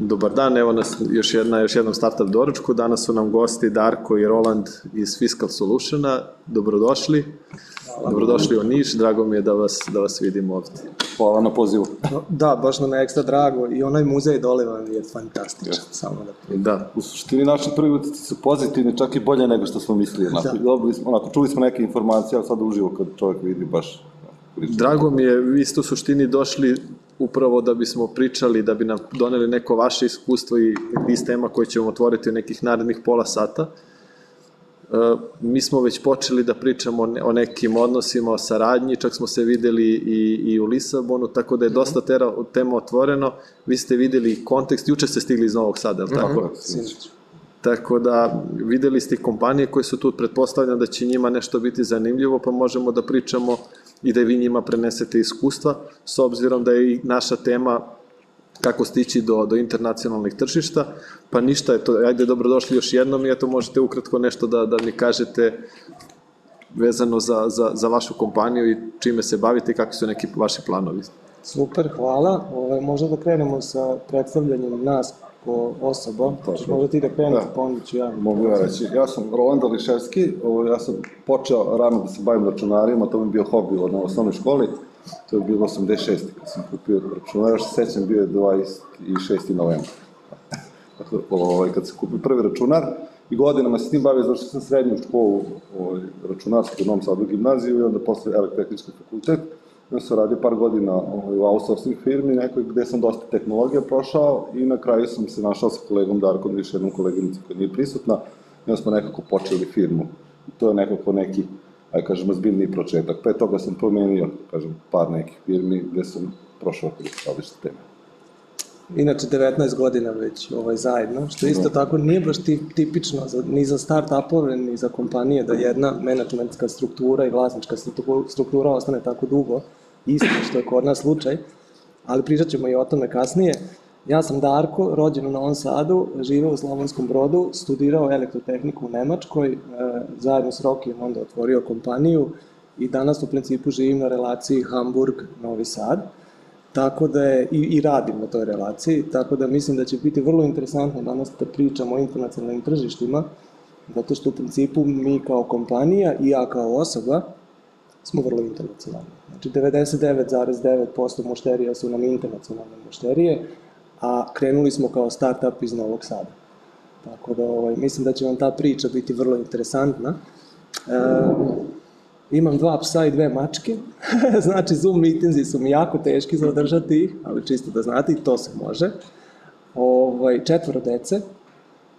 Dobar dan, evo nas još, jedna, još jednom startup doručku. Danas su nam gosti Darko i Roland iz Fiscal Solutiona. Dobrodošli. Hvala. Dobrodošli u Niš, drago mi je da vas, da vas vidim ovde. Hvala na pozivu. Da, baš nam je ekstra drago i onaj muzej dole vam je fantastičan, yes. samo da Da. U suštini naši prvi utici su pozitivni, čak i bolje nego što smo mislili. Onako, da. dobili smo, onako, čuli smo neke informacije, ali sad uživo kad čovjek vidi baš Drago mi je, vi ste u suštini došli upravo da bismo pričali, da bi nam doneli neko vaše iskustvo i niz tema koje ćemo otvoriti u nekih narednih pola sata. E, mi smo već počeli da pričamo o nekim odnosima, o saradnji, čak smo se videli i, i u Lisabonu, tako da je dosta tera, tema otvoreno. Vi ste videli kontekst, juče ste stigli iz Novog Sada, je li tako? Tako da videli ste kompanije koje su tu, pretpostavljam da će njima nešto biti zanimljivo, pa možemo da pričamo i da vi njima prenesete iskustva, s obzirom da je i naša tema kako stići do, do internacionalnih tržišta, pa ništa, je to, ajde dobrodošli još jednom i eto možete ukratko nešto da, da mi kažete vezano za, za, za vašu kompaniju i čime se bavite i kakvi su neki vaši planovi. Super, hvala. Ove, ovaj, možda da krenemo sa predstavljanjem nas ko osoba. Tako. Možda ti da kreneš, da. pa onda ću ja. Mogu ja reći. Ja sam Roland Ališevski, ja sam počeo rano da se bavim računarima, to mi je bio hobi od osnovnoj školi. To je bilo 86. kad sam kupio računar, još se sećam, bio je 26. novembra. Dakle, ovaj, kad sam kupio prvi računar, i godinama se tim bavio, zašto sam srednju školu ovaj, računarsku u Novom Sadu gimnaziju i onda posle elektrotehnički fakultet. Ja sam radio par godina ovaj, u outsourcing firmi, nekoj gde sam dosta tehnologija prošao i na kraju sam se našao sa kolegom Darkom, više jednom koleginicom koja nije prisutna, i onda smo nekako počeli firmu. I to je nekako neki, aj kažem, zbiljni početak. Pre toga sam promenio, kažem, par nekih firmi gde sam prošao kroz različite teme. Inače, 19 godina već ovaj, zajedno, što isto da. tako nije baš tipično za, ni za start-upove, ni za kompanije, da jedna menadžmentska struktura i vlasnička struktura ostane tako dugo, isto što je kod nas slučaj, ali pričat ćemo i o tome kasnije. Ja sam Darko, rođen u Novom Sadu, živeo u Slavonskom brodu, studirao elektrotehniku u Nemačkoj, e, zajedno s Rokijem onda otvorio kompaniju i danas u principu živim na relaciji Hamburg-Novi Sad. Tako da je, i, i radim na toj relaciji, tako da mislim da će biti vrlo interesantno danas da pričamo o internacionalnim tržištima, zato što u principu mi kao kompanija i ja kao osoba smo vrlo internacionalni. Znači 99,9% mušterija su nam internacionalne mušterije, a krenuli smo kao startup iz Novog Sada. Tako da ovaj, mislim da će vam ta priča biti vrlo interesantna. E, imam dva psa i dve mačke, znači Zoom meetingsi su mi jako teški za održati ih, ali čisto da znate i to se može. Ovaj, četvoro dece,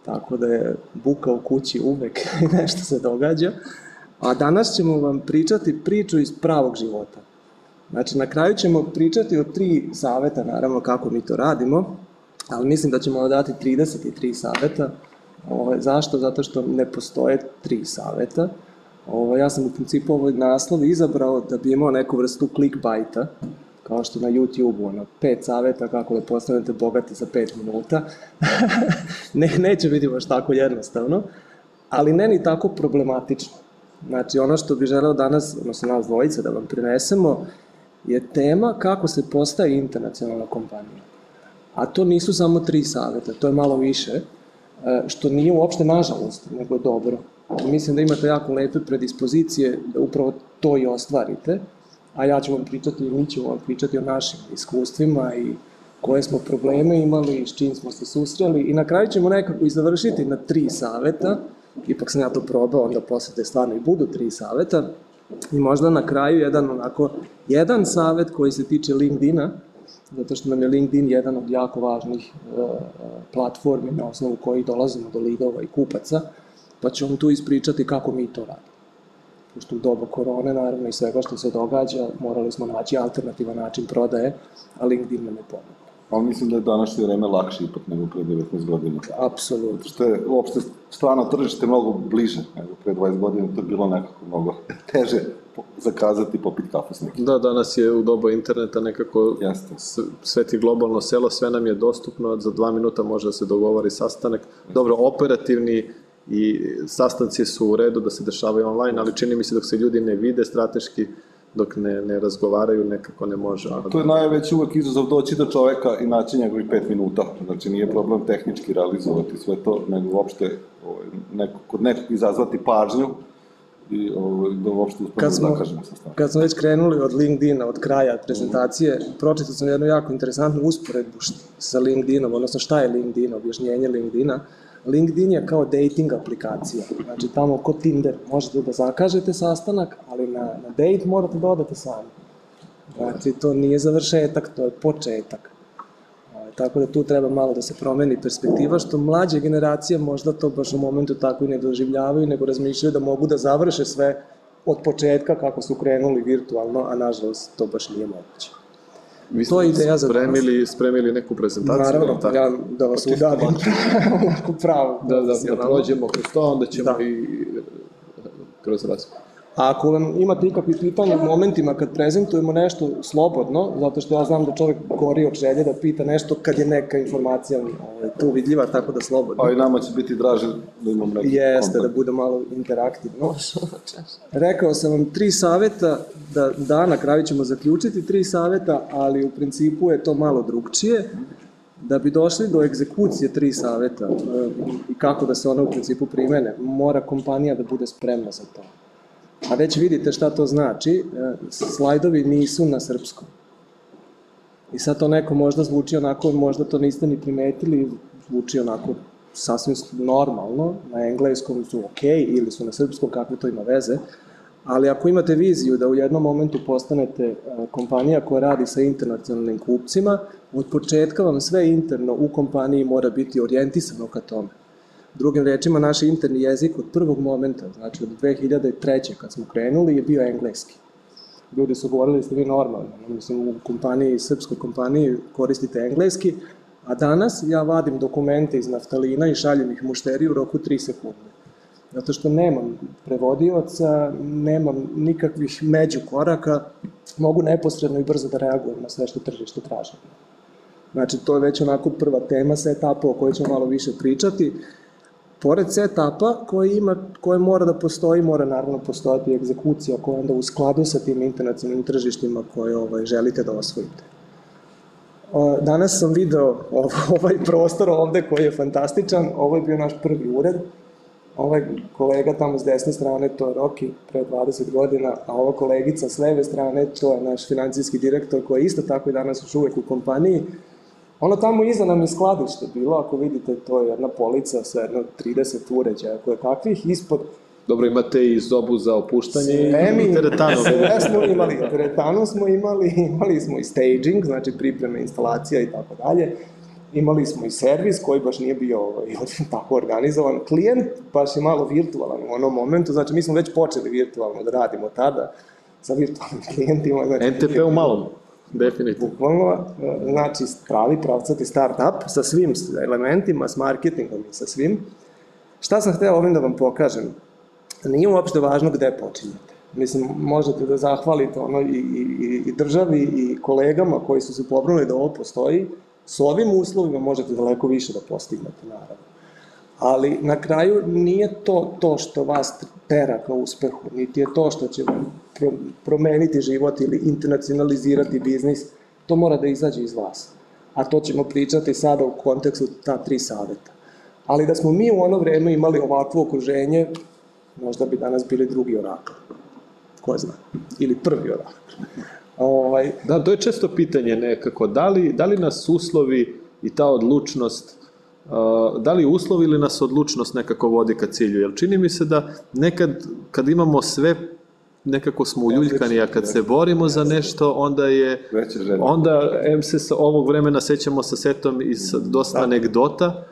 tako da je buka u kući uvek nešto se događa. A danas ćemo vam pričati priču iz pravog života. Znači, na kraju ćemo pričati o tri saveta, naravno, kako mi to radimo, ali mislim da ćemo dati 33 saveta. Ovaj, zašto? Zato što ne postoje tri saveta. Ovo, ja sam u principu ovaj naslov izabrao da bi imao neku vrstu clickbaita, kao što na YouTube-u, ono, pet saveta kako da postanete bogati za pet minuta. ne, neće biti baš tako jednostavno, ali ne ni tako problematično. Znači, ono što bi želeo danas, odnosno nas dvojica, da vam prinesemo, je tema kako se postaje internacionalna kompanija. A to nisu samo tri saveta, to je malo više, e, što nije uopšte nažalost, nego dobro. Mislim da imate jako lepe predispozicije da upravo to i ostvarite, a ja ću vam pričati i mi ćemo vam pričati o našim iskustvima i koje smo probleme imali s čim smo se susreli. I na kraju ćemo nekako i završiti na tri saveta, ipak sam ja to probao, onda posle te stvarno i budu tri saveta, i možda na kraju jedan onako, jedan savet koji se tiče LinkedIna, zato što nam je LinkedIn jedan od jako važnih uh, platformi na osnovu kojih dolazimo do lidova i kupaca, pa ću vam tu ispričati kako mi to radimo. Pošto u doba korone, naravno, i svega što se događa, morali smo naći alternativan način prodaje, a LinkedIn nam je pomogao. Ali mislim da je današnje vreme lakše ipak nego pre 19 godina. Apsolutno. Što je uopšte strano tržište mnogo bliže nego pre 20 godina, to je bilo nekako mnogo teže zakazati i popiti kafu s nekim. Da, danas je u doba interneta nekako Jeste. sve ti globalno selo, sve nam je dostupno, za dva minuta može da se dogovori sastanak. Dobro, operativni i sastanci su u redu da se dešavaju online, ali čini mi se dok se ljudi ne vide strateški dok ne, ne razgovaraju, nekako ne može. ono To je najveći uvek izazov doći do čoveka i naći njegovih pet minuta. Znači nije problem tehnički realizovati sve to, nego uopšte ovaj, neko, kod nekog izazvati pažnju i ovaj, da uopšte uspemo Kad da smo, zakažemo sa stavom. kad smo već krenuli od LinkedIna, od kraja prezentacije, pročitao sam jednu jako interesantnu usporedbu sa LinkedInom, odnosno šta je LinkedIn, objašnjenje LinkedIna. LinkedIn je kao dating aplikacija, znači tamo kod Tinder možete da zakažete sastanak, ali na, na date morate da odete sami. Znači to nije završetak, to je početak. Tako da tu treba malo da se promeni perspektiva, što mlađe generacije možda to baš u momentu tako i ne doživljavaju, nego razmišljaju da mogu da završe sve od početka kako su krenuli virtualno, a nažalost to baš nije moguće. Vi to je ste ideja za danas. spremili, spremili neku prezentaciju. Naravno, tako? ja da vas udadim u pravu. Da, da, da profesionalno. prođemo kroz to, onda ćemo Da. i kroz razgovor. A ako vam imate ikakvi pitanja u momentima kad prezentujemo nešto slobodno, zato što ja znam da čovek gori od želje da pita nešto kad je neka informacija ovaj, tu vidljiva, tako da slobodno. A i nama će biti draže da imam neki Jeste, da kontakt. bude malo interaktivno. Rekao sam vam tri saveta, da, da na kraju ćemo zaključiti tri saveta, ali u principu je to malo drugčije. Da bi došli do egzekucije tri saveta e, i kako da se one u principu primene, mora kompanija da bude spremna za to. A već vidite šta to znači, e, slajdovi nisu na srpskom. I sad to neko možda zvuči onako, možda to niste ni primetili, zvuči onako sasvim normalno, na engleskom su ok ili su na srpskom, kakve to ima veze, ali ako imate viziju da u jednom momentu postanete e, kompanija koja radi sa internacionalnim kupcima, od početka vam sve interno u kompaniji mora biti orijentisano ka tome. Drugim rečima, naš interni jezik od prvog momenta, znači od 2003. kad smo krenuli, je bio engleski ljudi su govorili ste vi normalni, mislim u kompaniji, srpskoj kompaniji koristite engleski, a danas ja vadim dokumente iz naftalina i šaljem ih mušteriju u roku 3 sekunde. Zato što nemam prevodioca, nemam nikakvih međukoraka, mogu neposredno i brzo da reagujem na sve što tržište traži. Znači, to je već onako prva tema setapa o kojoj ćemo malo više pričati. Pored setapa koji ima, koje mora da postoji, mora naravno postojati egzekucija koja onda u skladu sa tim internacionalnim tržištima koje ovaj, želite da osvojite. Danas sam video ov- ovaj prostor ovde koji je fantastičan, ovo je bio naš prvi ured, ovaj kolega tamo s desne strane, to je Roki, pre 20 godina, a ova kolegica s leve strane, to je naš financijski direktor koji je isto tako i danas još uvek u kompaniji. Ono tamo iza nam je skladište bilo, ako vidite, to je jedna polica sa jedno 30 uređaja koje kakvih, ispod Dobro, imate i zobu za opuštanje Sve mi, i teretanu. sve smo imali, teretanu smo imali, imali smo i staging, znači pripreme instalacija i tako dalje. Imali smo i servis koji baš nije bio ovaj, tako organizovan. Klijent baš je malo virtualan u onom momentu, znači mi smo već počeli virtualno da radimo tada sa virtualnim klijentima. Znači, NTP u malom, definitivno. Bukvalno, e, znači pravi pravcati start-up sa svim elementima, s marketingom i sa svim. Šta sam hteo ovim da vam pokažem? Nije uopšte važno gde počinjete. Mislim, možete da zahvalite ono i, i, i državi i kolegama koji su se pobrali da ovo postoji. S ovim uslovima možete daleko više da postignete, naravno. Ali na kraju nije to to što vas tera ka uspehu, niti je to što će vam pro- promeniti život ili internacionalizirati biznis, to mora da izađe iz vas. A to ćemo pričati sada u kontekstu ta tri saveta. Ali da smo mi u ono vreme imali ovakvo okruženje, možda bi danas bili drugi orakl. Ko zna? Ili prvi orakl. Ovaj, Da, to je često pitanje nekako, da li, da li nas uslovi i ta odlučnost, da li uslovi ili nas odlučnost nekako vodi ka cilju? Jer čini mi se da nekad, kad imamo sve, nekako smo uljuljkani, a kad se borimo za nešto, onda je, onda, em se sa ovog vremena sećamo sa setom i sa dosta anegdota,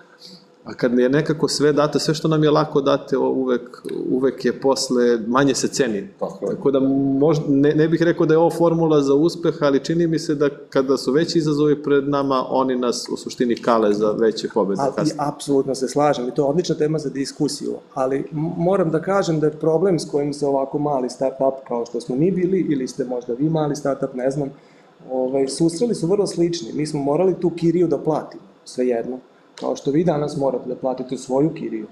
A kad je nekako sve date, sve što nam je lako date, uvek, uvek je posle, manje se ceni. Tako. Tako da možda, ne, ne bih rekao da je ovo formula za uspeh, ali čini mi se da kada su veći izazovi pred nama, oni nas u suštini kale za veće pobede. Ali, apsolutno se slažem i to je odlična tema za diskusiju, ali moram da kažem da je problem s kojim se ovako mali startup kao što smo mi bili ili ste možda vi mali startup, ne znam, ovaj, susreli su vrlo slični. Mi smo morali tu kiriju da platimo, svejedno. Kao što vi danas morate da platite svoju kiriju.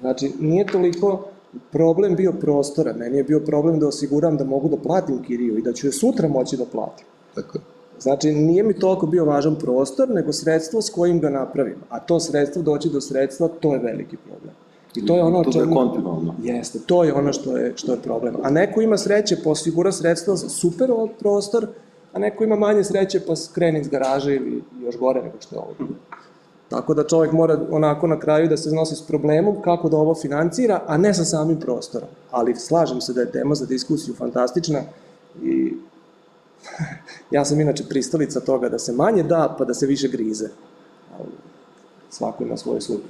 Znači, nije toliko problem bio prostora, meni je bio problem da osiguram da mogu da platim kiriju i da ću je sutra moći da platim. Tako je. Znači, nije mi toliko bio važan prostor, nego sredstvo s kojim ga napravim. A to sredstvo, doći do sredstva, to je veliki problem. I to je ono To da je čemu... kontinualno. Jeste, to je ono što je, što je problem. A neko ima sreće pa osigura sredstva za super ovaj prostor, a neko ima manje sreće pa skrene iz garaže ili još gore nego što je ovo. Tako da čovjek mora onako na kraju da se nosi s problemom kako da ovo financira, a ne sa samim prostorom. Ali slažem se da je tema za diskusiju fantastična i ja sam inače pristalica toga da se manje da, pa da se više grize. Svako ima svoje sudbe.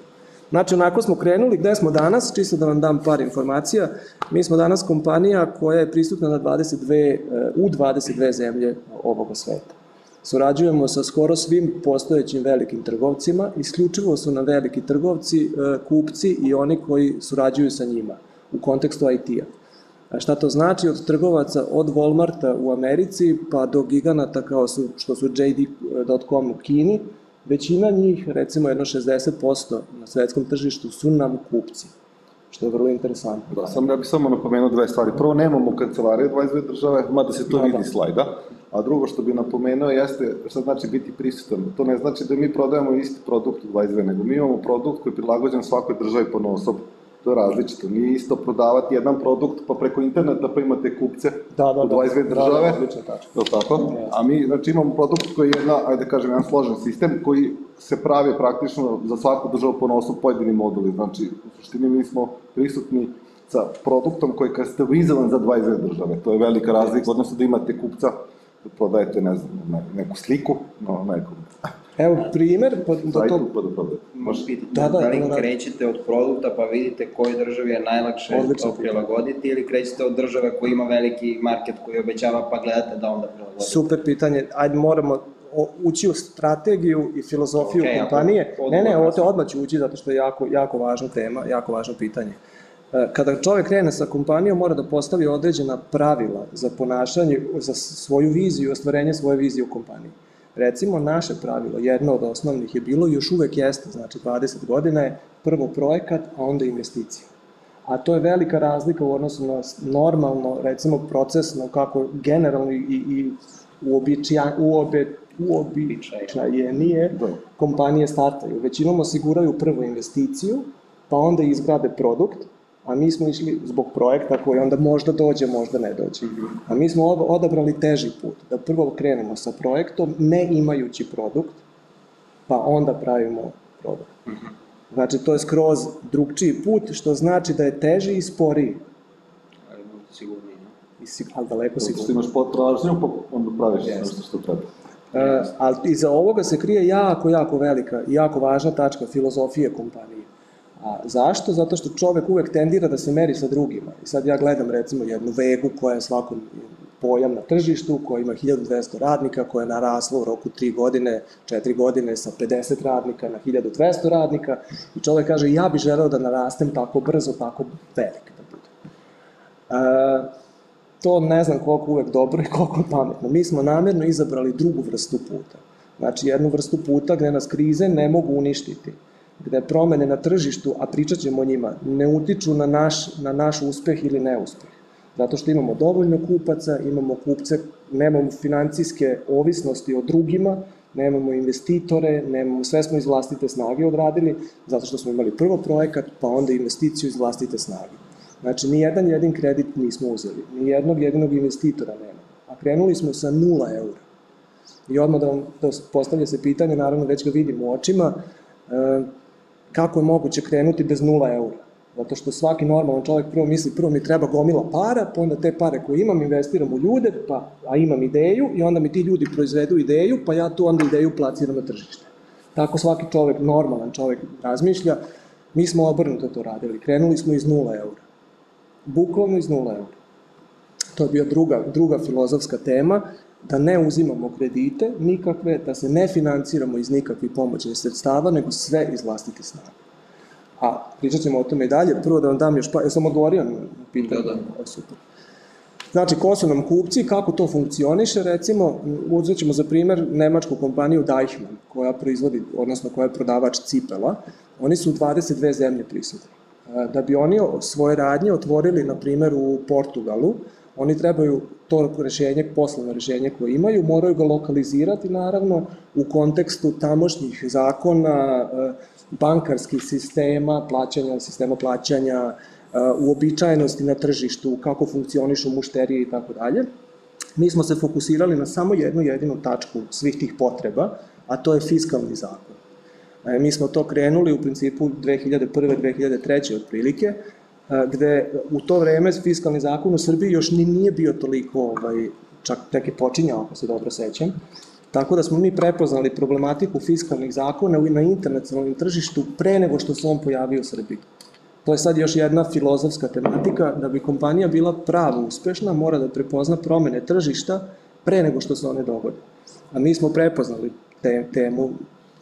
Znači, onako smo krenuli, gde smo danas, čisto da vam dam par informacija. Mi smo danas kompanija koja je prisutna na 22, e, u 22 zemlje ovoga sveta. Surađujemo sa skoro svim postojećim velikim trgovcima, isključivo su nam veliki trgovci, e, kupci i oni koji surađuju sa njima u kontekstu IT-a. Šta to znači od trgovaca od Walmarta u Americi pa do giganata kao su, što su JD.com u Kini, većina njih, recimo jedno 60% na svetskom tržištu su nam kupci, što je vrlo interesantno. Da, sam, ja bih samo napomenuo dve stvari. Prvo, nemamo kancelarije 22 države, mada se to Da, vidi da. slajda. A drugo što bih napomenuo jeste šta znači biti prisutan. To ne znači da mi prodajemo isti produkt u 22, nego mi imamo produkt koji je prilagođen svakoj državi po osob. To je različito. Nije isto prodavati jedan produkt pa preko interneta pa imate kupce Da, da, u da. 22 Da, da, države. odlična tačka. Je li tako? A mi, znači, imamo produkt koji je jedna, ajde da kažem, jedan složen sistem koji se pravi praktično za svaku državu po nosu pojedini moduli. Znači, u suštini mi smo prisutni sa produktom koji je customizovan za 22 države. To je velika razlika, odnosno da imate kupca da prodajete, ne znam, ne- neku sliku na nekom Evo primer, pa da to... pa da prodajete. Može pitati, Da, da, da, da, li da, da. krećete od produkta pa vidite kojoj državi je najlakše Odlično to prilagoditi ili krećete od države koja ima veliki market koji obećava pa gledate da onda prilagodite? Super pitanje, ajde moramo o- ući u strategiju i filozofiju ako kompanije. odmah Ne, ne, ovo te kasnije. odmah ću ući zato što je jako, jako važna tema, jako važno pitanje. E, Kada čovek krene sa kompanijom, mora da postavi određena pravila za ponašanje, za svoju viziju, ostvarenje svoje vizije u kompaniji. Recimo, naše pravilo, jedno od osnovnih je bilo još uvek jeste, znači 20 godina je prvo projekat, a onda investicija. A to je velika razlika u odnosu na normalno, recimo procesno, kako generalno i, i uobičaja, uobe, uobičajenije Da. kompanije startaju. Većinom osiguraju prvo investiciju, pa onda izgrade produkt, a mi smo išli zbog projekta koji onda možda dođe, možda ne dođe. A mi smo od- odabrali teži put, da prvo krenemo sa projektom ne imajući produkt, pa onda pravimo produkt. Znači, to je skroz drugčiji put, što znači da je teži i sporiji, sigurniji, no? i si- ali daleko Zato što imaš potražnju, pa onda praviš Jeste. nešto što treba. E, ali iza ovoga se krije jako, jako velika i jako važna tačka filozofije kompanije. A zašto? Zato što čovek uvek tendira da se meri sa drugima. I sad ja gledam recimo jednu vegu koja je svakom pojam na tržištu, koja ima 1200 radnika, koja je narasla u roku 3 godine, 4 godine sa 50 radnika na 1200 radnika i čovek kaže ja bih želeo da narastem tako brzo, tako velik da budem. E, to ne znam koliko uvek dobro i koliko pametno. Mi smo namerno izabrali drugu vrstu puta. Znači jednu vrstu puta gde nas krize ne mogu uništiti, gde promene na tržištu, a pričat ćemo o njima, ne utiču na naš, na naš uspeh ili neuspeh. Zato što imamo dovoljno kupaca, imamo kupce, nemamo financijske ovisnosti o drugima, nemamo investitore, nemamo, sve smo iz vlastite snage odradili, zato što smo imali prvo projekat, pa onda investiciju iz vlastite snage. Znači, ni jedan jedin kredit nismo uzeli, ni jednog jedinog investitora nema. A krenuli smo sa nula eura. I odmah da vam da postavlja se pitanje, naravno već ga vidim u očima, e, kako je moguće krenuti bez nula eura? Zato što svaki normalan čovjek prvo misli, prvo mi treba gomila para, pa onda te pare koje imam investiram u ljude, pa, a imam ideju i onda mi ti ljudi proizvedu ideju, pa ja tu onda ideju plasiram na tržište. Tako svaki čovjek, normalan čovjek razmišlja. Mi smo obrnuto to radili. Krenuli smo iz nula eura. Bukvalno iz nula eura. To je bio druga, druga filozofska tema, da ne uzimamo kredite nikakve, da se ne financiramo iz nikakvih pomoćnih sredstava, nego sve iz vlastite snage. A pričat ćemo o tome i dalje. Prvo da vam dam još pa... Ja sam odgovorio na pitanje. Da, da. Super. Znači, ko su nam kupci, kako to funkcioniše, recimo, uzet ćemo za primer nemačku kompaniju Deichmann, koja proizvodi, odnosno koja je prodavač cipela, oni su u 22 zemlje prisutni. Da bi oni svoje radnje otvorili, na primer, u Portugalu, oni trebaju to rešenje, poslovno rešenje koje imaju, moraju ga lokalizirati naravno u kontekstu tamošnjih zakona, bankarskih sistema, plaćanja, sistema plaćanja, uobičajenosti na tržištu, kako funkcionišu mušterije i tako dalje. Mi smo se fokusirali na samo jednu jedinu tačku svih tih potreba, a to je fiskalni zakon. E, mi smo to krenuli u principu 2001. 2003. otprilike, e, gde u to vreme fiskalni zakon u Srbiji još ni nije bio toliko, ovaj, čak tek je počinjao, ako se dobro sećam, Tako da smo mi prepoznali problematiku fiskalnih zakona na internacionalnom tržištu pre nego što se on pojavio u Srbiji. To je sad još jedna filozofska tematika, da bi kompanija bila pravo uspešna, mora da prepozna promene tržišta pre nego što se one dogode. A mi smo prepoznali te, temu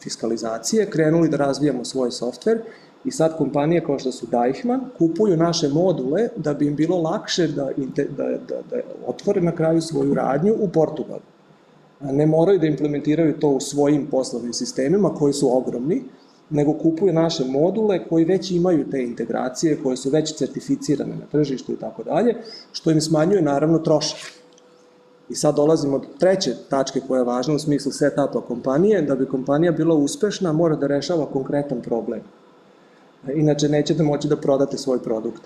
fiskalizacije, krenuli da razvijamo svoj softver i sad kompanije kao što su Deichmann kupuju naše module da bi im bilo lakše da, da, da, da otvore na kraju svoju radnju u Portugalu. Ne moraju da implementiraju to u svojim poslovnim sistemima koji su ogromni, nego kupuju naše module koji već imaju te integracije, koje su već certificirane na tržištu i tako dalje, što im smanjuje naravno trošak. I sad dolazimo do treće tačke koja je važna u smislu setupa kompanije, da bi kompanija bila uspešna mora da rešava konkretan problem. Inače nećete moći da prodate svoj produkt.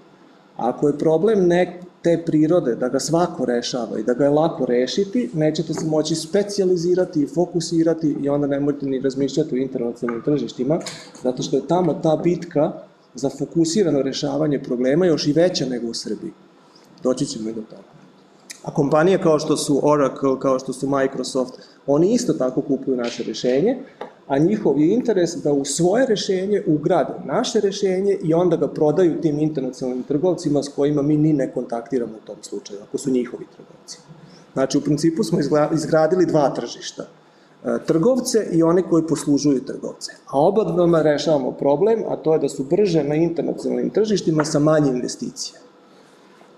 Ako je problem nek, te prirode, da ga svako rešava i da ga je lako rešiti, nećete se moći specializirati i fokusirati i onda ne možete ni razmišljati o internacionalnim tržištima, zato što je tamo ta bitka za fokusirano rešavanje problema još i veća nego u Srbiji. Doći ćemo i do toga. A kompanije kao što su Oracle, kao što su Microsoft, oni isto tako kupuju naše rešenje, a njihov je interes da u svoje rešenje ugrade naše rešenje i onda ga prodaju tim internacionalnim trgovcima s kojima mi ni ne kontaktiramo u tom slučaju, ako su njihovi trgovci. Znači, u principu smo izgradili dva tržišta. E, trgovce i one koji poslužuju trgovce. A oba dvama rešavamo problem, a to je da su brže na internacionalnim tržištima sa manje investicije.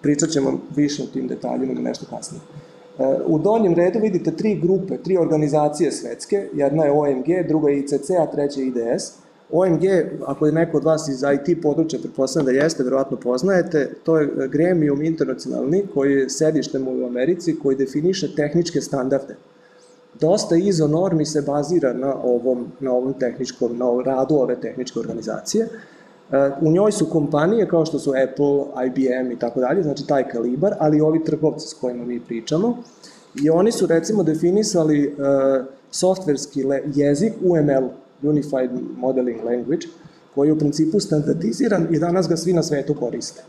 Pričat ćemo više o tim detaljima nešto kasnije. U donjem redu vidite tri grupe, tri organizacije svetske, jedna je OMG, druga je ICC, a treća je IDS. OMG, ako je neko od vas iz IT područja, pretpostavljam da jeste, verovatno poznajete, to je gremijum internacionalni koji je sedištem u Americi, koji definiše tehničke standarde. Dosta ISO normi se bazira na ovom, na ovom tehničkom, na radu ove tehničke organizacije. U njoj su kompanije kao što su Apple, IBM i tako dalje, znači taj kalibar, ali i ovi trgovci s kojima mi pričamo. I oni su recimo definisali uh, softverski jezik UML, Unified Modeling Language, koji je u principu standardiziran i danas ga svi na svetu koriste.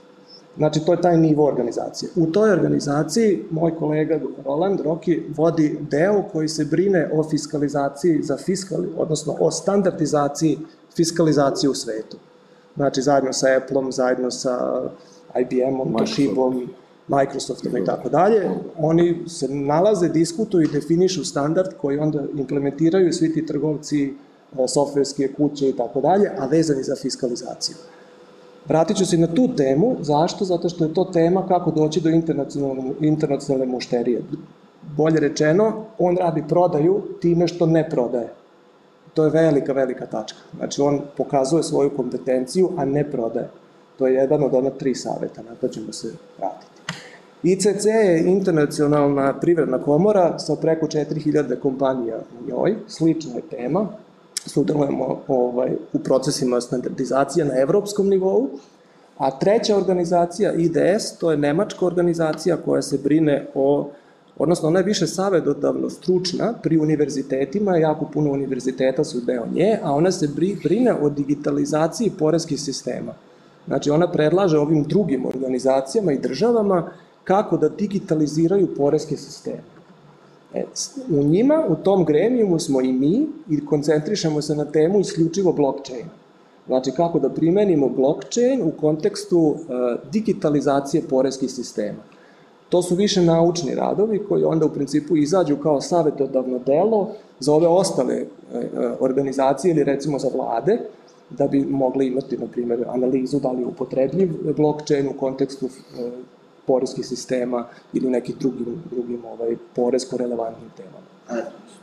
Znači, to je taj nivo organizacije. U toj organizaciji moj kolega Roland Roki vodi deo koji se brine o fiskalizaciji za fiskali, odnosno o standardizaciji fiskalizacije u svetu. Znači, zajedno sa Apple-om, zajedno sa IBM-om, Toshiba-om, Microsoftom i tako dalje, oni se nalaze, diskutuju i definišu standard koji onda implementiraju svi ti trgovci, e, softverske kuće i tako dalje, a vezani za fiskalizaciju. Vratit ću se na tu temu, zašto? Zato što je to tema kako doći do internacionalne, internacionalne mušterije. Bolje rečeno, on radi prodaju time što ne prodaje. To je velika, velika tačka. Znači, on pokazuje svoju kompetenciju, a ne prodaje. To je jedan od ona tri saveta, na to ćemo se vratiti. ICC je internacionalna privredna komora sa preko 4000 kompanija u njoj, slična je tema, sudelujemo ovaj, u procesima standardizacije na evropskom nivou, a treća organizacija IDS, to je nemačka organizacija koja se brine o odnosno ona je više savetodavno stručna pri univerzitetima, jako puno univerziteta su deo nje, a ona se brine o digitalizaciji poreskih sistema. Znači ona predlaže ovim drugim organizacijama i državama kako da digitaliziraju poreske sisteme. E, u njima, u tom gremijumu smo i mi i koncentrišemo se na temu isključivo blockchain. Znači kako da primenimo blockchain u kontekstu uh, digitalizacije poreskih sistema. To su više naučni radovi koji onda u principu izađu kao savetodavno delo za ove ostale e, e, organizacije ili recimo za vlade, da bi mogli imati, na primjer, analizu da li je upotrebljiv blockchain u kontekstu e, poreskih sistema ili nekim drugim, drugim ovaj, poresko relevantnim temama. A,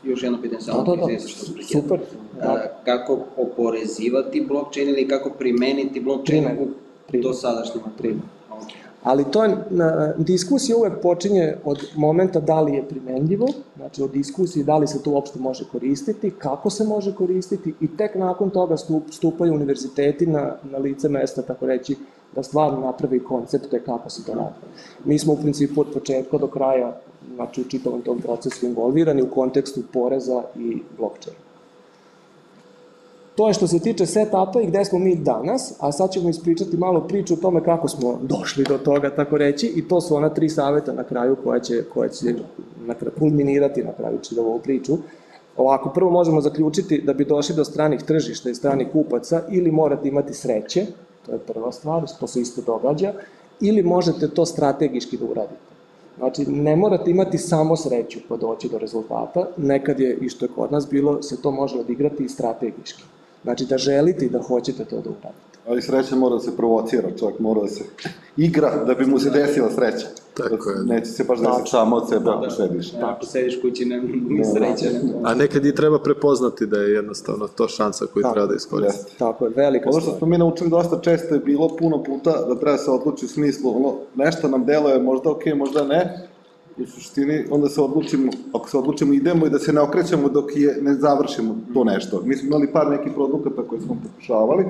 još jedno pitanje, samo da, da, da. što Super. Da. A, kako oporezivati blockchain ili kako primeniti blockchain u Primjer. Do sadašnjeg. Ali to je, diskusija uvek počinje od momenta da li je primenljivo, znači od diskusije da li se to uopšte može koristiti, kako se može koristiti i tek nakon toga stup, stupaju univerziteti na, na lice mesta, tako reći, da stvarno napravi koncepte kako se to radi. Mi smo u principu od početka do kraja, znači u čitavom tom procesu involvirani u kontekstu poreza i blockchain. To je što se tiče setupa i gde smo mi danas, a sad ćemo ispričati malo priču o tome kako smo došli do toga, tako reći, i to su ona tri saveta na kraju koja će, koja će na kraju, kulminirati na kraju ovu priču. Ovako, prvo možemo zaključiti da bi došli do stranih tržišta i stranih kupaca ili morate imati sreće, to je prva stvar, to se isto događa, ili možete to strategiški da uradite. Znači, ne morate imati samo sreću pa doći do rezultata, nekad je, i što je kod nas bilo, se to može odigrati i strategiški. Znači da želite i da hoćete to da uradite. Ali sreća mora da se provocira, čovjek mora da se igra da bi mu se desila sreća. Tako je. Neće se baš desiti samo od sebe ako sediš. Da, ako sediš kući, ne, ni sreća. Ne. A nekad i treba prepoznati da je jednostavno to šansa koju Tako, treba da iskoristi. Tako je, velika Ono što smo mi naučili dosta često je bilo puno puta da treba da se odluči u smislu, ono, nešto nam deluje možda ok, možda ne, u suštini onda se odlučimo, ako se odlučimo idemo i da se ne okrećemo dok je, ne završimo to nešto. Mi smo imali par nekih produkata koje smo pokušavali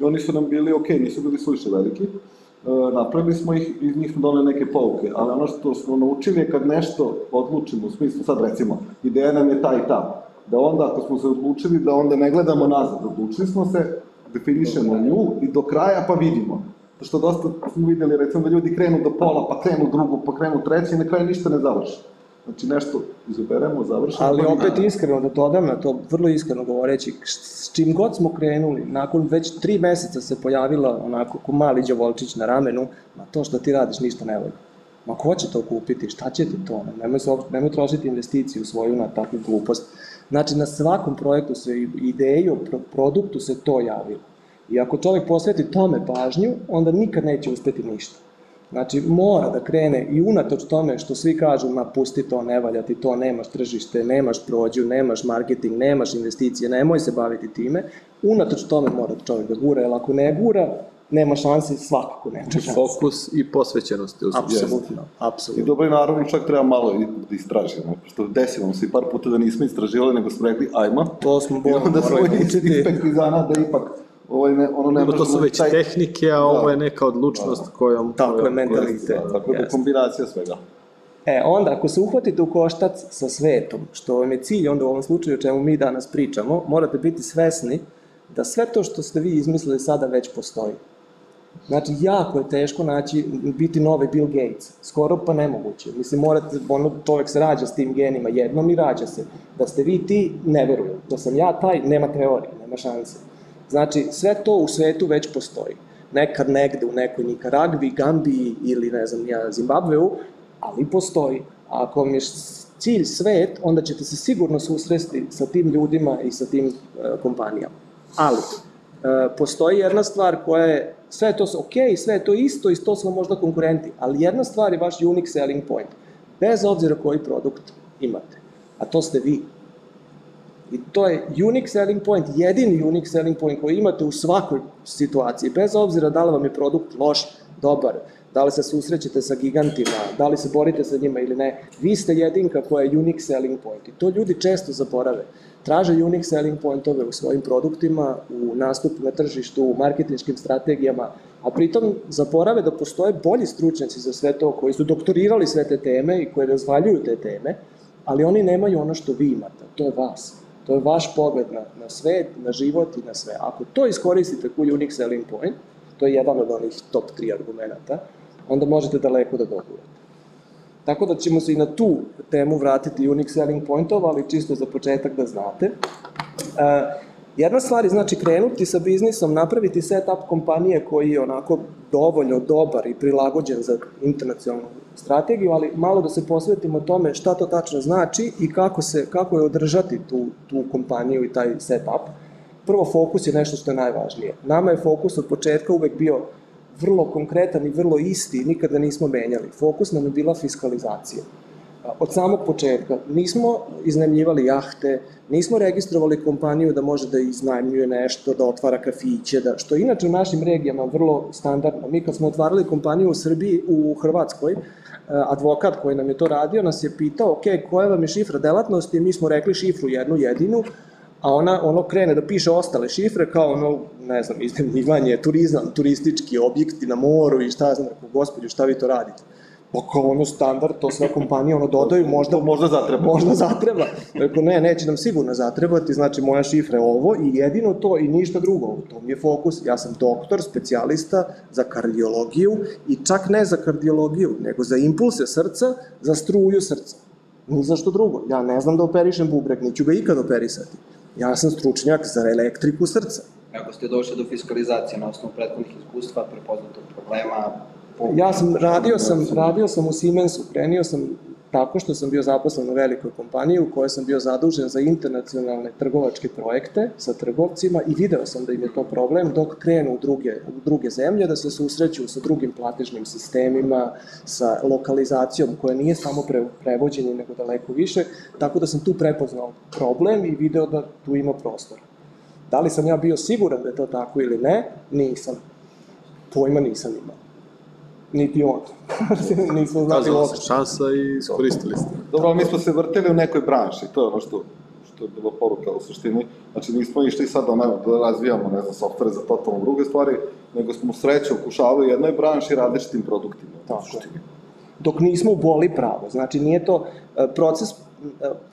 i oni su nam bili ok, nisu bili suviše veliki. E, napravili smo ih i iz njih smo doneli neke pouke, ali ono što smo naučili je kad nešto odlučimo, u smislu sad recimo, ideja nam je ta i ta, da onda ako smo se odlučili da onda ne gledamo nazad, odlučili smo se, definišemo nju i do kraja pa vidimo što dosta smo videli, recimo da ljudi krenu do pola, pa krenu drugu, pa krenu treći i na kraju ništa ne završi. Znači nešto izaberemo, završimo. Ali opet iskreno da dodam na to, vrlo iskreno govoreći, s čim god smo krenuli, nakon već tri meseca se pojavila onako ko mali đavolčić na ramenu, ma to što ti radiš ništa ne volje. Ma ko će to kupiti, šta će ti to? Nemoj, se, nemoj trošiti investiciju svoju na takvu glupost. Znači, na svakom projektu se ideju produktu se to javilo. I ako čovjek posveti tome pažnju, onda nikad neće uspeti ništa. Znači, mora da krene i unatoč tome što svi kažu, ma pusti to, ne valja ti to, nemaš tržište, nemaš prođu, nemaš marketing, nemaš investicije, nemoj se baviti time, unatoč tome mora čovjek da gura, jer ako ne gura, nema šanse, svakako nema šanse. Fokus i posvećenost je Apsolutno, apsolutno. I dobro i naravno čak treba malo i da istražimo, što desilo se i par puta da nismo istraživali, nego smo rekli, ajma. To smo bolno morali učiti. I onda smo ispekli zana da ipak ovo je ne, ono ne to su već taj... tehnike, a da. ovo je neka odlučnost da. kojom... Tako je mentalitet. Da, tako da je kombinacija svega. E, onda, ako se uhvatite u koštac sa svetom, što vam je cilj onda u ovom slučaju o čemu mi danas pričamo, morate biti svesni da sve to što ste vi izmislili sada već postoji. Znači, jako je teško naći, biti novi Bill Gates. Skoro pa nemoguće. Mislim, morate, ono, čovek se rađa s tim genima jednom i rađa se. Da ste vi ti, ne verujem. Da sam ja taj, nema teorije, nema šanse. Znači, sve to u svetu već postoji. Nekad negde u nekoj Nikaragvi, Gambiji ili, ne znam, ja, Zimbabveu, ali postoji. A ako vam je cilj svet, onda ćete se sigurno susresti sa tim ljudima i sa tim uh, kompanijama. Ali, uh, postoji jedna stvar koja je, sve to su ok, sve je to isto i to smo možda konkurenti, ali jedna stvar je vaš unique selling point, bez obzira koji produkt imate. A to ste vi. I to je unique selling point, jedini unique selling point koji imate u svakoj situaciji, bez obzira da li vam je produkt loš, dobar, da li se susrećete sa gigantima, da li se borite sa njima ili ne, vi ste jedinka koja je unique selling point. I to ljudi često zaborave. Traže unique selling pointove u svojim produktima, u nastupu na tržištu, u marketinškim strategijama, a pritom zaborave da postoje bolji stručnjaci za sve to, koji su doktorirali sve te teme i koji razvaljuju te teme, ali oni nemaju ono što vi imate, to je vas. To je vaš pogled na, na svet, na život i na sve. Ako to iskoristite kao unique selling point, to je jedan od onih top 3 argumenta, onda možete daleko da dogurate. Tako da ćemo se i na tu temu vratiti unique selling pointova, ali čisto za početak da znate. Uh, Jedna stvar je znači krenuti sa biznisom, napraviti setup kompanije koji je onako dovoljno dobar i prilagođen za internacionalnu strategiju, ali malo da se posvetimo tome šta to tačno znači i kako, se, kako je održati tu, tu kompaniju i taj setup. Prvo, fokus je nešto što je najvažnije. Nama je fokus od početka uvek bio vrlo konkretan i vrlo isti, nikada nismo menjali. Fokus nam je bila fiskalizacija. Od samog početka. Nismo iznajmljivali jahte, nismo registrovali kompaniju da može da iznajmljuje nešto, da otvara kafiće, da, što inače u našim regijama vrlo standardno. Mi kad smo otvarali kompaniju u Srbiji, u Hrvatskoj, eh, advokat koji nam je to radio nas je pitao, ok, koja vam je šifra delatnosti, mi smo rekli šifru jednu jedinu, a ona ono krene da piše ostale šifre kao ono, ne znam, iznajmljivanje, turizam, turistički objekti na moru i šta znam, gospodju, šta vi to radite? Pa kao ono standard, to sve kompanije ono dodaju, možda, Možda zatreba. možda zatreba. Rekao, ne, neće nam sigurno zatrebati, znači moja šifra je ovo i jedino to i ništa drugo. To mi je fokus. Ja sam doktor, specijalista za kardiologiju i čak ne za kardiologiju, nego za impulse srca, za struju srca. Ni za što drugo. Ja ne znam da operišem bubreg, neću ga ikad operisati. Ja sam stručnjak za elektriku srca. Kako ste došli do fiskalizacije na osnovu prethodnih iskustva, prepoznatog problema? Ja sam, radio sam, radio sam u Siemensu, krenio sam tako što sam bio zaposlen u velikoj kompaniji u kojoj sam bio zadužen za internacionalne trgovačke projekte sa trgovcima i video sam da im je to problem dok krenu u druge, u druge zemlje da se susreću sa drugim platežnim sistemima, sa lokalizacijom koja nije samo pre, prevođenje nego daleko više, tako da sam tu prepoznao problem i video da tu ima prostora. Da li sam ja bio siguran da je to tako ili ne? Nisam. Pojma nisam imao. Niti on. Nismo znali Kazala uopšte. se šansa i iskoristili ste. Dobro, mi smo se vrteli u nekoj branši, to je ono što, što je bila poruka u suštini. Znači, nismo išli sad da, ne, da razvijamo, ne znam, softvere za totalno druge stvari, nego smo sreće okušavali u jednoj branši različitim produktima. Tako je. Dok nismo u boli pravo. Znači, nije to e, proces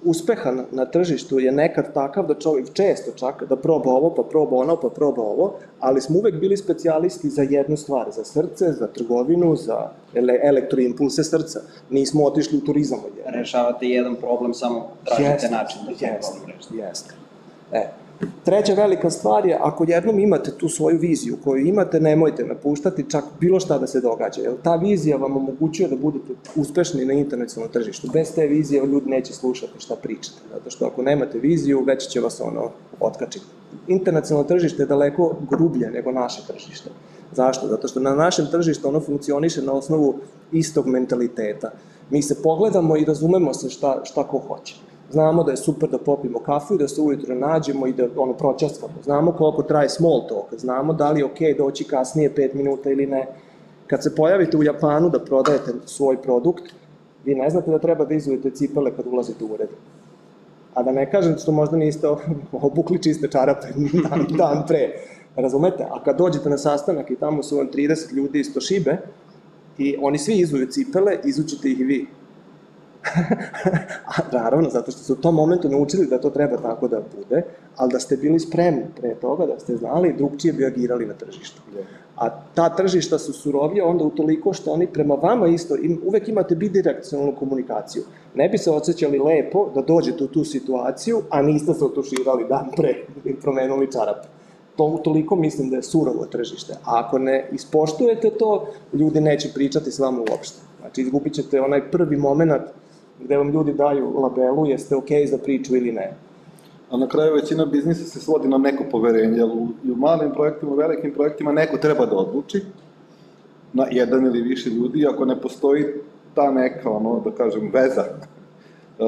uspeha na, na tržištu je nekad takav da čovjek često čak da proba ovo, pa proba ono, pa proba ovo, ali smo uvek bili specijalisti za jednu stvar, za srce, za trgovinu, za ele, elektroimpulse srca. Nismo otišli u turizam. Rešavate jedan problem, samo tražite Jeste, način da jeste. Jeste. E. Treća velika stvar je, ako jednom imate tu svoju viziju koju imate, nemojte napuštati čak bilo šta da se događa, jer ta vizija vam omogućuje da budete uspešni na internacionalnom tržištu. Bez te vizije ljudi neće slušati šta pričate, zato što ako nemate viziju, već će vas ono otkačiti. Internacionalno tržište je daleko grublje nego naše tržište. Zašto? Zato što na našem tržištu ono funkcioniše na osnovu istog mentaliteta. Mi se pogledamo i razumemo se šta, šta ko hoće. Znamo da je super da popimo kafu i da se ujutro nađemo i da ono pročastvamo. Znamo koliko traje small talk, znamo da li je okej doći kasnije 5 minuta ili ne. Kad se pojavite u Japanu da prodajete svoj produkt, vi ne znate da treba da izujete cipele kad ulazite u ured. A da ne kažem što možda niste obukli čiste čarape dan, dan pre. Razumete? A kad dođete na sastanak i tamo su vam 30 ljudi iz Toshibe i oni svi izuju cipele, izućete ih i vi. A, naravno, zato što su u tom momentu naučili da to treba tako da bude, ali da ste bili spremni pre toga, da ste znali, drugčije bi agirali na tržištu. A ta tržišta su surovije onda utoliko što oni prema vama isto, im, uvek imate bidirekcionalnu komunikaciju. Ne bi se osjećali lepo da dođete u tu situaciju, a niste se otuširali dan pre i promenuli čarape. To utoliko mislim da je surovo tržište. A ako ne ispoštujete to, ljudi neće pričati s vama uopšte. Znači, izgubit ćete onaj prvi moment gde vam ljudi daju labelu, jeste okej za priču ili ne. A na kraju većina biznisa se svodi na neko poverenje, jer u, u malim projektima, u velikim projektima neko treba da odluči na jedan ili više ljudi, ako ne postoji ta neka, ono, da kažem, veza e,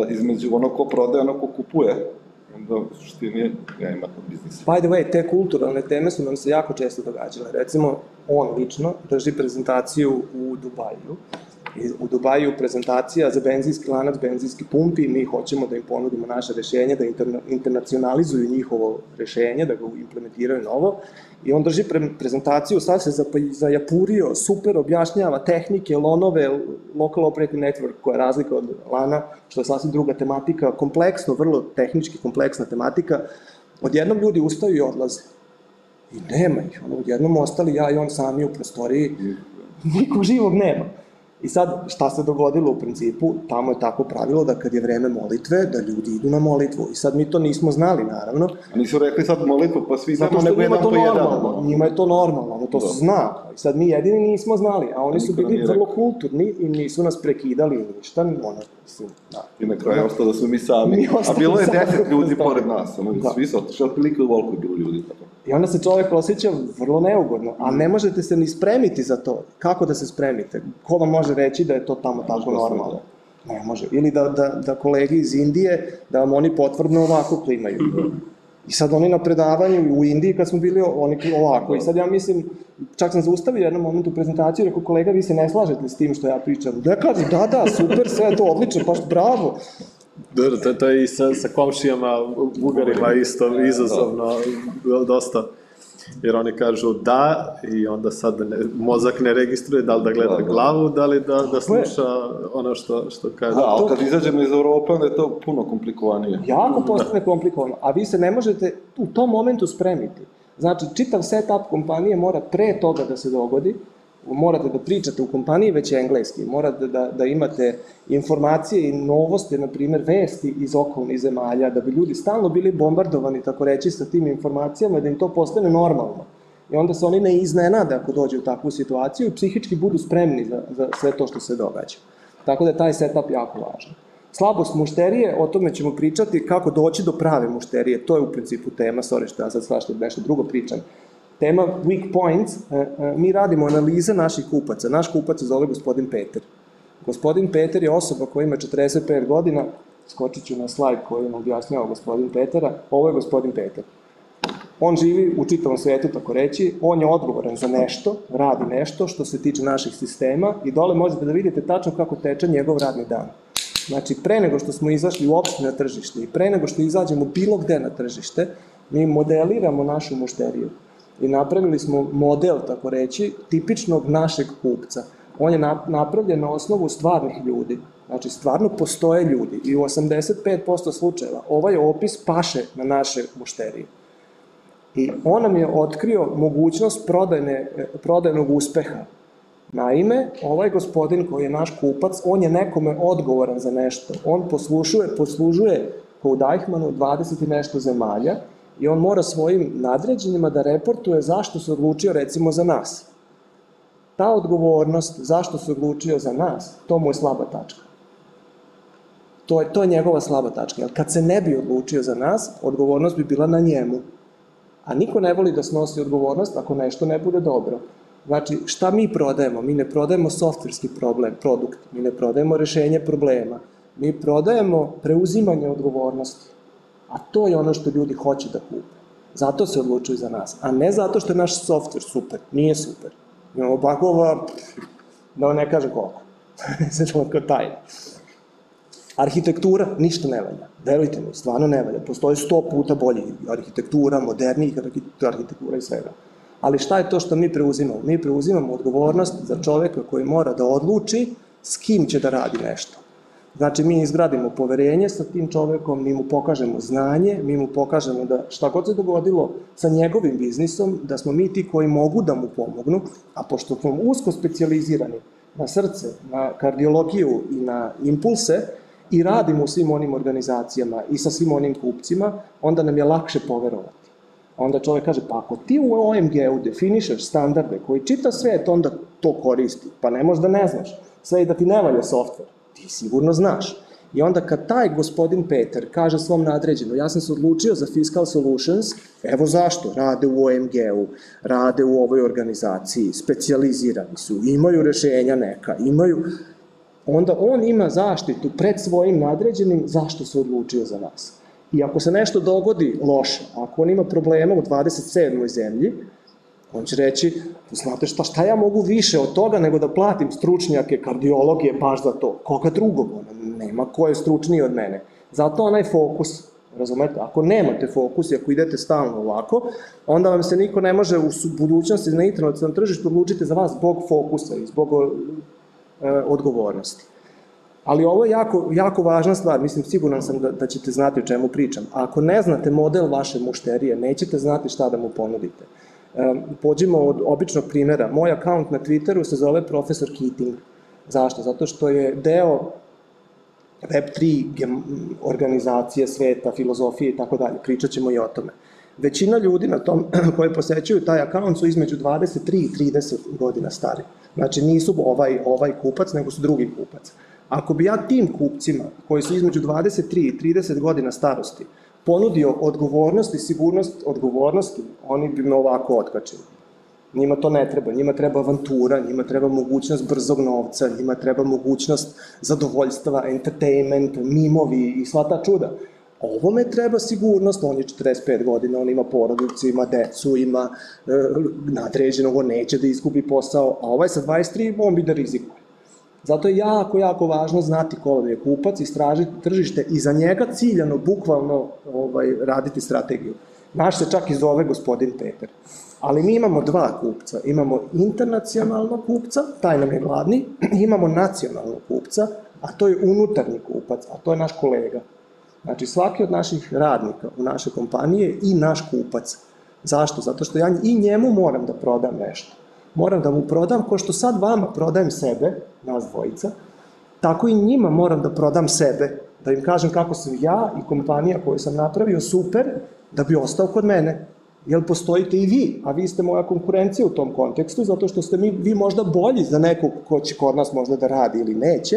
između ono ko prodaje, ono ko kupuje, onda u suštini ja ima to biznisa. By the way, te kulturalne teme su nam se jako često događale. Recimo, on lično drži prezentaciju u Dubaju. U Dubaju prezentacija za benzinski lanac, benzinski pumpi, mi hoćemo da im ponudimo naše rešenje, da interna, internacionalizuju njihovo rešenje, da ga implementiraju novo. I on drži pre, prezentaciju, sad se zajapurio, super objašnjava tehnike, lonove, local operating network, koja je razlika od lana, što je sasvim druga tematika, kompleksno, vrlo tehnički kompleksna tematika. Odjednom ljudi ustaju i odlaze. I nema ih, ono, odjednom ostali ja i on sami u prostoriji, nikog živog nema. I sad, šta se dogodilo u principu, tamo je tako pravilo da kad je vreme molitve, da ljudi idu na molitvu. I sad mi to nismo znali, naravno, A nisu rekli sad molitvu, pa svi zato što jedan to po jedan. normalno, njima je to normalno, ono to se Da. zna. I sad mi jedini nismo znali, a oni su Niko nam bili vrlo rekao. kulturni i nisu nas prekidali ništa, ono, mislim, da. I na kraju ostalo da smo mi sami. Mi A bilo je deset ljudi Da. pored nas, ono, Da. svi su otišli, otprilike u volku je bilo ljudi. Tako. I onda se čovek osjeća vrlo neugodno, a ne možete se ni spremiti za to. Kako da se spremite? Ko vam može reći da je to tamo tako se normalno? Ne može. Ili da, da, da kolege iz Indije, da vam oni potvrdno ovako klimaju. I sad oni na predavanju u Indiji kad smo bili oni ovako. I sad ja mislim, čak sam zaustavio jednom momentu prezentaciju i rekao kolega vi se ne slažete s tim što ja pričam. Da kaže da da super sve je to odlično baš bravo. Dobro, to, to je i sa, sa komšijama, bugarima isto izazovno, dosta. Jer oni kažu da i onda sad ne, mozak ne registruje da li da gleda Da, da. glavu, da li da, da sluša ono što, što kaže. Da, ali kad izađemo iz Europe, onda je to puno komplikovanije. Jako postane komplikovano, a vi se ne možete u tom momentu spremiti. Znači, čitav setup kompanije mora pre toga da se dogodi, morate da pričate u kompaniji već engleski, morate da, da imate informacije i novosti, na primer vesti iz okolnih zemalja, da bi ljudi stalno bili bombardovani, tako reći, sa tim informacijama da im to postane normalno. I onda se oni ne iznenade ako dođe u takvu situaciju i psihički budu spremni za, za sve to što se događa. Tako da je taj setup jako važan. Slabost mušterije, o tome ćemo pričati kako doći do prave mušterije, to je u principu tema, sorry što ja sad svašta nešto drugo pričam. Tema weak points, e, e, mi radimo analize naših kupaca. Naš kupac se zove gospodin Peter. Gospodin Peter je osoba koja ima 45 godina, skočit ću na slajd koji nam objasnjava gospodin Petera, ovo je gospodin Peter. On živi u čitavom svetu, tako reći, on je odgovoran za nešto, radi nešto što se tiče naših sistema i dole možete da vidite tačno kako teče njegov radni dan. Znači, pre nego što smo izašli uopšte na tržište i pre nego što izađemo bilo gde na tržište, mi modeliramo našu mušteriju i napravili smo model, tako reći, tipičnog našeg kupca. On je nap- napravljen na osnovu stvarnih ljudi. Znači, stvarno postoje ljudi i u 85% slučajeva ovaj opis paše na naše mušterije. I on nam je otkrio mogućnost prodajne, prodajnog uspeha. Naime, ovaj gospodin koji je naš kupac, on je nekome odgovoran za nešto. On poslušuje, poslužuje po Deichmanu 20 i nešto zemalja i on mora svojim nadređenjima da reportuje zašto se odlučio recimo za nas. Ta odgovornost, zašto se odlučio za nas, to mu je slaba tačka. To je, to je njegova slaba tačka. Jer kad se ne bi odlučio za nas, odgovornost bi bila na njemu. A niko ne voli da snosi odgovornost ako nešto ne bude dobro. Znači, šta mi prodajemo? Mi ne prodajemo softverski problem, produkt, mi ne prodajemo rešenje problema, mi prodajemo preuzimanje odgovornosti. A to je ono što ljudi hoće da kupe. Zato se odlučuju za nas, a ne zato što je naš softver super. Nije super. Imamo bakova, da ne kaže koliko. Ćemo kao tajna. Arhitektura ništa ne valja. Verujte mi, stvarno ne valja. Postoji sto puta bolji arhitektura, modernijih arhitektura i svega. Ali šta je to što mi preuzimamo? Mi preuzimamo odgovornost za čoveka koji mora da odluči s kim će da radi nešto. Znači, mi izgradimo poverenje sa tim čovekom, mi mu pokažemo znanje, mi mu pokažemo da šta god se dogodilo sa njegovim biznisom, da smo mi ti koji mogu da mu pomognu, a pošto smo usko specializirani na srce, na kardiologiju i na impulse, i radimo u svim onim organizacijama i sa svim onim kupcima, onda nam je lakše poverovati. Onda čovek kaže, pa ako ti u OMG-u definišeš standarde koji čita svet, onda to koristi. Pa ne možda ne znaš. Sve i da ti ne valja softver. Ti sigurno znaš. I onda kad taj gospodin Peter kaže svom nadređenu, ja sam se odlučio za Fiscal Solutions, evo zašto, rade u OMG-u, rade u ovoj organizaciji, specijalizirani su, imaju rešenja neka, imaju, onda on ima zaštitu pred svojim nadređenim zašto se odlučio za nas. I ako se nešto dogodi loše, ako on ima problema u 27. zemlji, on će reći, znate šta, šta ja mogu više od toga nego da platim stručnjake kardiologije baš za to. Koga drugog? Ona, nema ko je stručniji od mene. Zato onaj fokus, razumete, ako nemate fokus i ako idete stalno ovako, onda vam se niko ne može u budućnosti na internacionalnom tržištu odlučiti za vas zbog fokusa i zbog e, odgovornosti. Ali ovo je jako, jako važna stvar, mislim, siguran sam da, da ćete znati o čemu pričam. A ako ne znate model vaše mušterije, nećete znati šta da mu ponudite. Pođimo od običnog primjera. Moj akaunt na Twitteru se zove Profesor Keating. Zašto? Zato što je deo Web3 organizacije sveta, filozofije i tako dalje. Pričat ćemo i o tome. Većina ljudi na tom koji posećuju taj akaunt su između 23 i 30 godina stari. Znači nisu ovaj, ovaj kupac, nego su drugi kupac. Ako bi ja tim kupcima, koji su između 23 i 30 godina starosti, ponudio odgovornost i sigurnost odgovornosti, oni bi me ovako otkačili. Njima to ne treba, njima treba avantura, njima treba mogućnost brzog novca, njima treba mogućnost zadovoljstva, entertainment, mimovi i sva ta čuda. Ovome treba sigurnost, on je 45 godina, on ima porodicu, ima decu, ima e, nadređenog, on neće da izgubi posao, a ovaj sa 23, on bi da rizikuje. Zato je jako, jako važno znati ko je kupac, istražiti tržište i za njega ciljano, bukvalno ovaj, raditi strategiju. Naš se čak i zove gospodin Peter. Ali mi imamo dva kupca. Imamo internacionalnog kupca, taj nam je glavni, imamo nacionalnog kupca, a to je unutarnji kupac, a to je naš kolega. Znači, svaki od naših radnika u našoj kompaniji je i naš kupac. Zašto? Zato što ja i njemu moram da prodam nešto. Moram da mu prodam, ko što sad vama prodajem sebe, nas dvojica, tako i njima moram da prodam sebe, da im kažem kako sam ja i kompanija koju sam napravio super, da bi ostao kod mene. Jel postojite i vi, a vi ste moja konkurencija u tom kontekstu, zato što ste mi, vi možda bolji za nekog ko će kod nas možda da radi ili neće,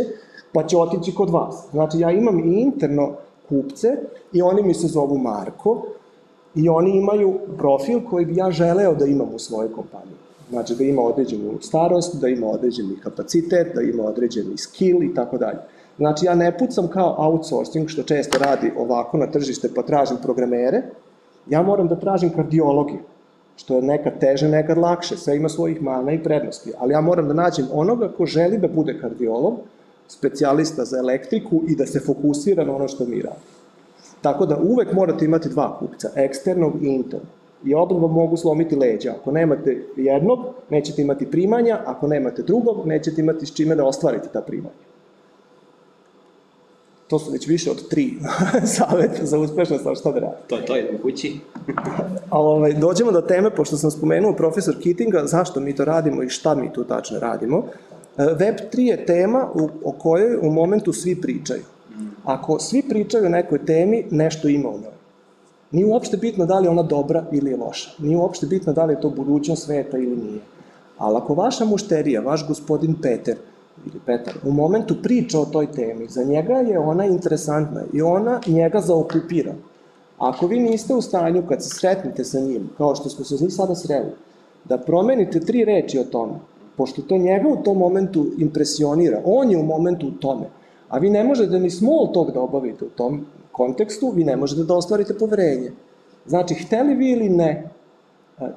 pa će otići kod vas. Znači, ja imam i interno kupce i oni mi se zovu Marko i oni imaju profil koji bi ja želeo da imam u svojoj kompaniji. Znači da ima određenu starost, da ima određeni kapacitet, da ima određeni skill i tako dalje. Znači ja ne pucam kao outsourcing, što često radi ovako na tržište pa tražim programere, ja moram da tražim kardiologiju, što je nekad teže, nekad lakše, sve ima svojih mana i prednosti, ali ja moram da nađem onoga ko želi da bude kardiolog, specijalista za elektriku i da se fokusira na ono što mi radimo. Tako da uvek morate imati dva kupca, eksternog i internog. I oba vam mogu slomiti leđa. Ako nemate jednog, nećete imati primanja, ako nemate drugog, nećete imati s čime da ostvarite ta primanja. To su već više od tri saveta za uspešnost, ali šta da radi. To je to, idemo kući. Ovaj, dođemo do teme, pošto sam spomenuo profesor Kittinga, zašto mi to radimo i šta mi tu tačno radimo. E, Web 3 je tema u, o kojoj u momentu svi pričaju. Ako svi pričaju o nekoj temi, nešto ima u njoj. Nije uopšte bitno da li je ona dobra ili je loša. Nije uopšte bitno da li je to budućnost sveta ili nije. Ali ako vaša mušterija, vaš gospodin Peter, ili Petar, u momentu priča o toj temi, za njega je ona interesantna i ona njega zaokupira. Ako vi niste u stanju kad se sretnete sa njim, kao što smo se sada sreli, da promenite tri reči o tome, pošto to njega u tom momentu impresionira, on je u momentu u tome, a vi ne možete ni small talk da obavite u tom kontekstu, vi ne možete da ostvarite poverenje. Znači, hteli vi ili ne,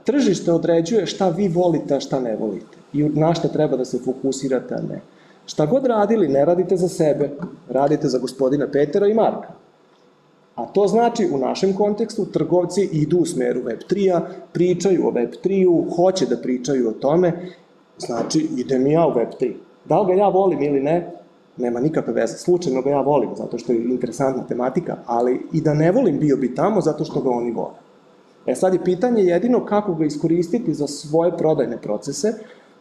tržište određuje šta vi volite, a šta ne volite i na šta treba da se fokusirate, a ne. Šta god radili, ne radite za sebe, radite za gospodina Petera i Marka. A to znači, u našem kontekstu, trgovci idu u smeru Web3-a, pričaju o Web3-u, hoće da pričaju o tome, znači, idem ja u Web3. Da li ga ja volim ili ne, nema nikakve veze. Slučajno ga ja volim, zato što je interesantna tematika, ali i da ne volim bio bi tamo, zato što ga oni vole. E sad je pitanje jedino kako ga iskoristiti za svoje prodajne procese.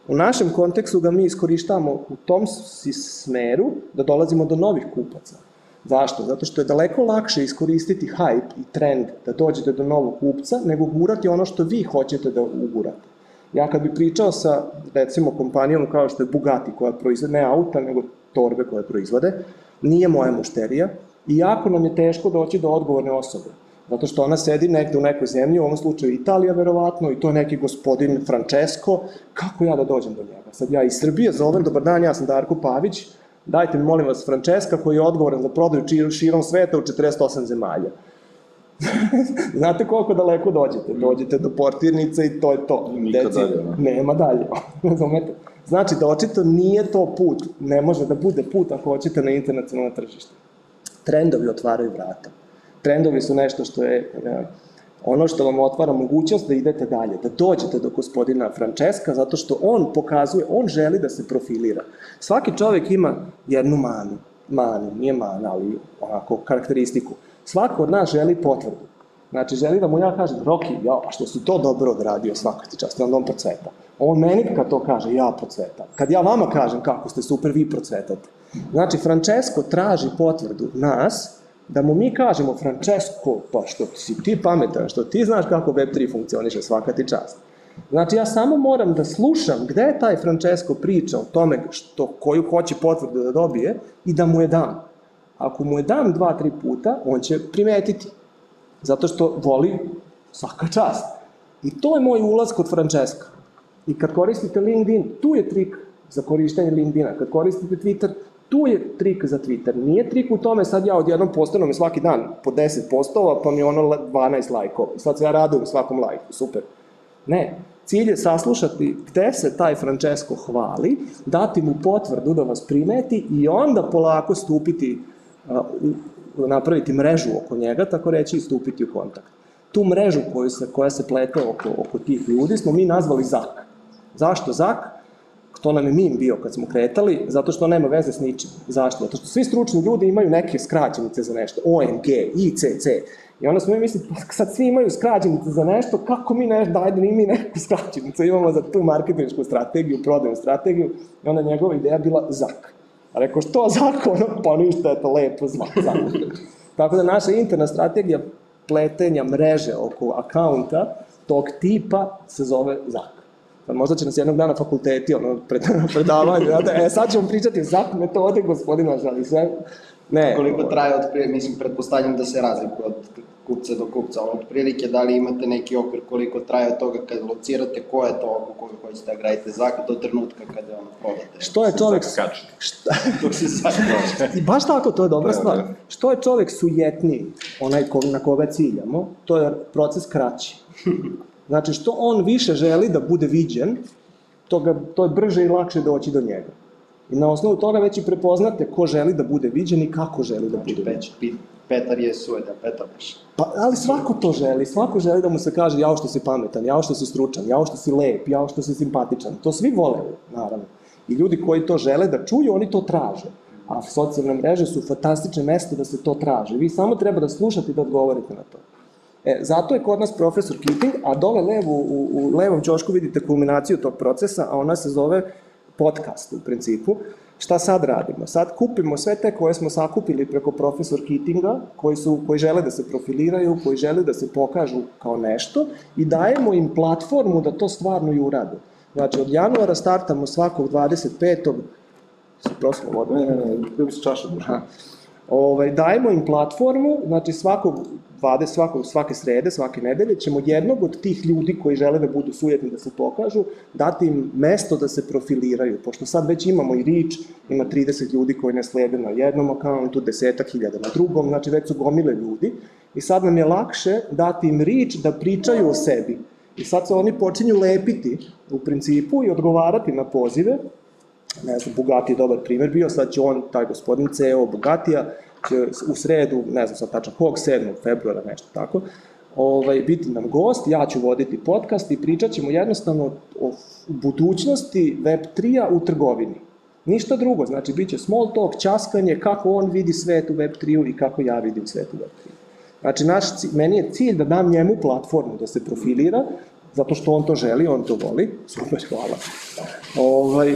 U našem kontekstu ga mi iskorištavamo u tom smeru da dolazimo do novih kupaca. Zašto? Zato što je daleko lakše iskoristiti hype i trend da dođete do novog kupca, nego gurati ono što vi hoćete da ugurate. Ja kad bi pričao sa, recimo, kompanijom kao što je Bugatti, koja proizvode ne auta, nego torbe koje proizvode, nije moja mušterija i jako nam je teško doći do odgovorne osobe. Zato što ona sedi negde u nekoj zemlji, u ovom slučaju Italija verovatno, i to je neki gospodin Francesco, kako ja da dođem do njega? Sad ja iz Srbije zovem, dobar dan, ja sam Darko Pavić, dajte mi molim vas Francesca koji je odgovoran za prodaju širom sveta u 48 zemalja. Znate koliko daleko dođete? Dođete do portirnice i to je to. Nikad Deci, dalje. Nema dalje. Razumete? Znači da očito nije to put, ne može da bude put ako hoćete na internacionalno tržište. Trendovi otvaraju vrata. Trendovi su nešto što je e, ono što vam otvara mogućnost da idete dalje, da dođete do gospodina Francesca, zato što on pokazuje, on želi da se profilira. Svaki čovek ima jednu manu, manu, nije mana, ali onako karakteristiku. Svako od nas želi potvrdu. Znači, želi da mu ja kažem, Roki, ja, a što si to dobro odradio svaka ti čast, onda on procveta. On meni kad to kaže, ja procvetam. Kad ja vama kažem kako ste super, vi procvetate. Znači, Francesco traži potvrdu nas, da mu mi kažemo, Francesco, pa što si ti pametan, što ti znaš kako Web3 funkcioniše, svaka ti čast. Znači, ja samo moram da slušam gde je taj Francesco priča o tome što, koju hoće potvrdu da dobije i da mu je dam. Ako mu je dam dva, tri puta, on će primetiti. Zato što voli svaka čast. I to je moj ulaz kod Francesca. I kad koristite LinkedIn, tu je trik za korištenje LinkedIna. Kad koristite Twitter, tu je trik za Twitter. Nije trik u tome sad ja odjednom postanu mi svaki dan po 10 postova, pa mi ono 12 lajkova. Sad se ja radujem svakom lajku, super. Ne, cilj je saslušati gde se taj Francesco hvali, dati mu potvrdu da vas primeti i onda polako stupiti, uh, napraviti mrežu oko njega, tako reći i stupiti u kontakt. Tu mrežu koju se, koja se plete oko, oko tih ljudi smo mi nazvali ZAK. Zašto ZAK? To nam je mim bio kad smo kretali, zato što nema veze s ničim. Zašto? Zato što svi stručni ljudi imaju neke skraćenice za nešto. OMG, ICC. I onda smo mi mislili, pa sad svi imaju skraćenice za nešto, kako mi nešto, daj da mi neku skraćenicu imamo za tu marketinšku strategiju, prodajnu strategiju. I onda njegova ideja bila ZAK. A rekao, što ZAK? Ono, pa ništa je to lepo, ZAK. Tako da naša interna strategija pletenja mreže oko akaunta tog tipa se zove ZAK. Pa možda će nas jednog dana fakulteti, ono, pred, predavanje, znate, e, sad ćemo pričati za metode gospodina Žali, sve, ne. Koliko traje od prije, mislim, pretpostavljam da se razlikuje od kupca do kupca, ono, otprilike, da li imate neki okvir koliko traje od toga kad locirate ko je to oko koga hoćete da gradite zak do trenutka kada ono prodate. Što je čovek... Šta... Dok se. I baš tako, to je dobra Da, stvar. da. Što je čovek sujetniji, onaj ko, na koga ciljamo, to je proces kraći. Znači, što on više želi da bude viđen, to, ga, to je brže i lakše doći do njega. I na osnovu toga već i prepoznate ko želi da bude viđen i kako želi da bude Znači, viđen. Peć, pi, Petar je sujedan, Petar baš. Pa, ali svako to želi, svako želi da mu se kaže jao što si pametan, jao što si stručan, jao što si lep, jao što si simpatičan. To svi vole, naravno. I ljudi koji to žele da čuju, oni to traže. A socijalne mreže su fantastične mesto da se to traži. Vi samo treba da slušate i da odgovorite na to. E, zato je kod nas profesor Keating, a dole levo, u, u levom ćošku vidite kulminaciju tog procesa, a ona se zove podcast u principu. Šta sad radimo? Sad kupimo sve te koje smo sakupili preko profesor Keatinga, koji, su, koji žele da se profiliraju, koji žele da se pokažu kao nešto i dajemo im platformu da to stvarno i urade. Znači, od januara startamo svakog 25. Se proslo vodu. Ne, ne, ne, bio bi se čaša duša. Ovaj, dajemo im platformu, znači svakog 20, svakog, svake srede, svake nedelje ćemo jednog od tih ljudi koji žele da budu sujetni, da se pokažu, dati im mesto da se profiliraju, pošto sad već imamo i Reach, ima 30 ljudi koji ne slede na jednom akauntu, desetak hiljada na drugom, znači već su gomile ljudi i sad nam je lakše dati im Reach da pričaju o sebi. I sad se oni počinju lepiti u principu i odgovarati na pozive, ne znam, Bugatti je dobar primer bio, sad će on, taj gospodin CEO Bugatija, će u sredu, ne znam sad tačno kog, 7. februara, nešto tako, ovaj, biti nam gost, ja ću voditi podcast i pričat ćemo jednostavno o budućnosti Web3-a u trgovini. Ništa drugo, znači bit će small talk, časkanje, kako on vidi svet u Web3-u i kako ja vidim svet u Web3-u. Znači, naš, meni je cilj da dam njemu platformu da se profilira, zato što on to želi, on to voli, super, hvala. Ovaj,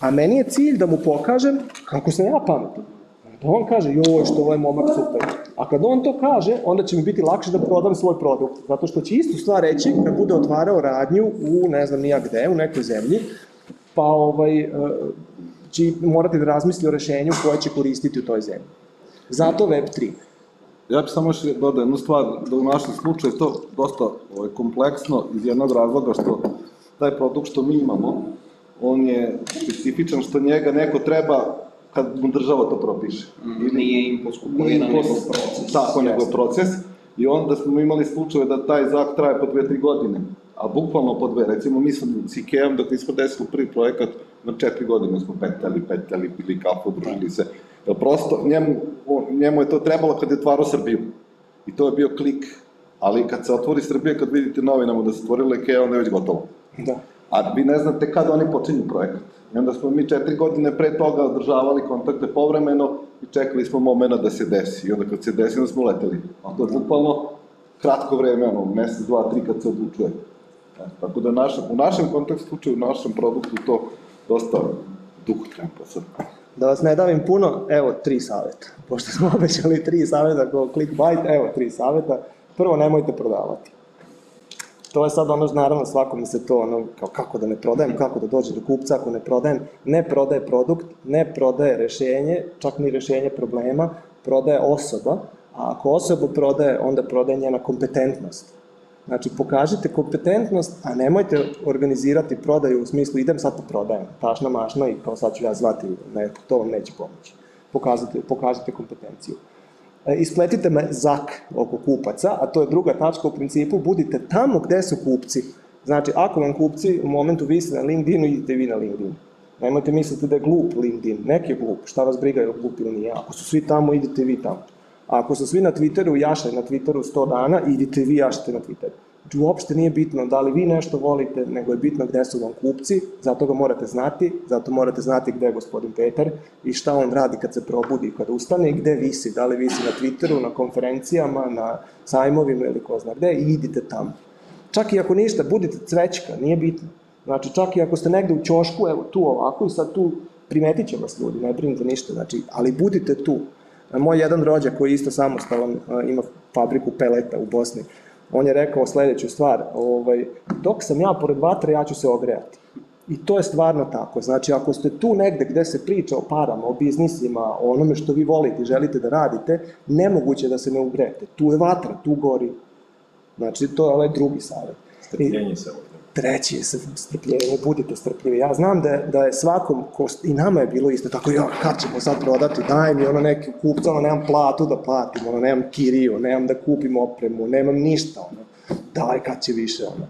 a meni je cilj da mu pokažem kako sam ja pametan. Da on kaže, joj, što ovaj momak super. A kad on to kaže, onda će mi biti lakše da prodam svoj produkt. Zato što će istu stvar reći kad bude otvarao radnju u, ne znam nija gde, u nekoj zemlji, pa ovaj, e, će morati da razmisli o rešenju koje će koristiti u toj zemlji. Zato Web3. Ja bih samo još dodao jednu stvar, da u našem slučaju je to dosta ovaj, kompleksno iz jednog razloga što taj produkt što mi imamo, on je specifičan što njega neko treba kad mu država to propiše. Ili nije impuls kupovina, nego proces. Tako, nego proces. I onda smo imali slučaje da taj zak traje po dve, tri godine. A bukvalno po dve. Recimo, mi sam s Ikeom, dok nismo desili prvi projekat, na četiri godine smo petljali, petljali, pili kafu, družili se. Jer prosto, njemu, on- njemu je to trebalo kad je otvarao Srbiju. I to je bio klik. Ali kad se otvori Srbija, kad vidite novinama da se otvorila Ikea, onda je već gotovo. Da. A vi ne znate kada oni počinju projekat. I onda smo mi četiri godine pre toga održavali kontakte povremeno i čekali smo momena da se desi. I onda kad se desi, onda smo leteli. A to je bukvalno kratko vreme, ono, mesec, dva, tri kad se odlučuje. E, tako da naš, u našem kontekstu slučaju, u našem produktu to dosta dugo treba sad. Da vas ne davim puno, evo tri saveta. Pošto smo obećali tri saveta kao clickbait, evo tri saveta. Prvo, nemojte prodavati. To je sad ono, naravno, svakome se to, ono, kao kako da ne prodajem, kako da dođe do kupca ako ne prodajem. Ne prodaje produkt, ne prodaje rešenje, čak ni rešenje problema, prodaje osoba, a ako osobu prodaje, onda prodaje njena kompetentnost. Znači, pokažite kompetentnost, a nemojte organizirati prodaju u smislu idem sad te prodajem, tašna mašna i kao sad ću ja zvati nekog, to vam neće pomoći. Pokažite, pokažite kompetenciju. E, ispletite me zak oko kupaca, a to je druga tačka u principu, budite tamo gde su kupci. Znači, ako vam kupci u momentu vise na LinkedInu, idite vi na LinkedIn. Nemojte misliti da je glup LinkedIn, neki je glup, šta vas briga je glup ili nije. Ako su svi tamo, idite vi tamo. A ako su svi na Twitteru, jašaju na Twitteru 100 dana, idite vi jašite na Twitteru. Znači, uopšte nije bitno da li vi nešto volite, nego je bitno gde su vam kupci, zato ga morate znati, zato morate znati gde je gospodin Petar i šta on radi kad se probudi i kad ustane i gde visi, da li visi na Twitteru, na konferencijama, na sajmovima ili ko zna gde i idite tamo. Čak i ako ništa, budite cvećka, nije bitno. Znači, čak i ako ste negde u ćošku, evo tu ovako i sad tu primetit će vas ljudi, ne brinite ništa, znači, ali budite tu. Moj jedan rođak koji je isto samostalan, ima fabriku peleta u Bosni, on je rekao sledeću stvar, ovaj, dok sam ja pored vatre, ja ću se ogrejati. I to je stvarno tako. Znači, ako ste tu negde gde se priča o parama, o biznisima, o onome što vi volite i želite da radite, nemoguće da se ne ugrejete. Tu je vatra, tu gori. Znači, to je ovaj drugi savjet. Strpljenje se ovdje. Treći je strpljenje, budite strpljivi. Ja znam da, da je svakom, ko, i nama je bilo isto tako, ja, kad ćemo sad prodati, daj mi ono neki kupca, ono, nemam platu da platim, ono, nemam kiriju, nemam da kupim opremu, nemam ništa, ono, daj kad će više, ono.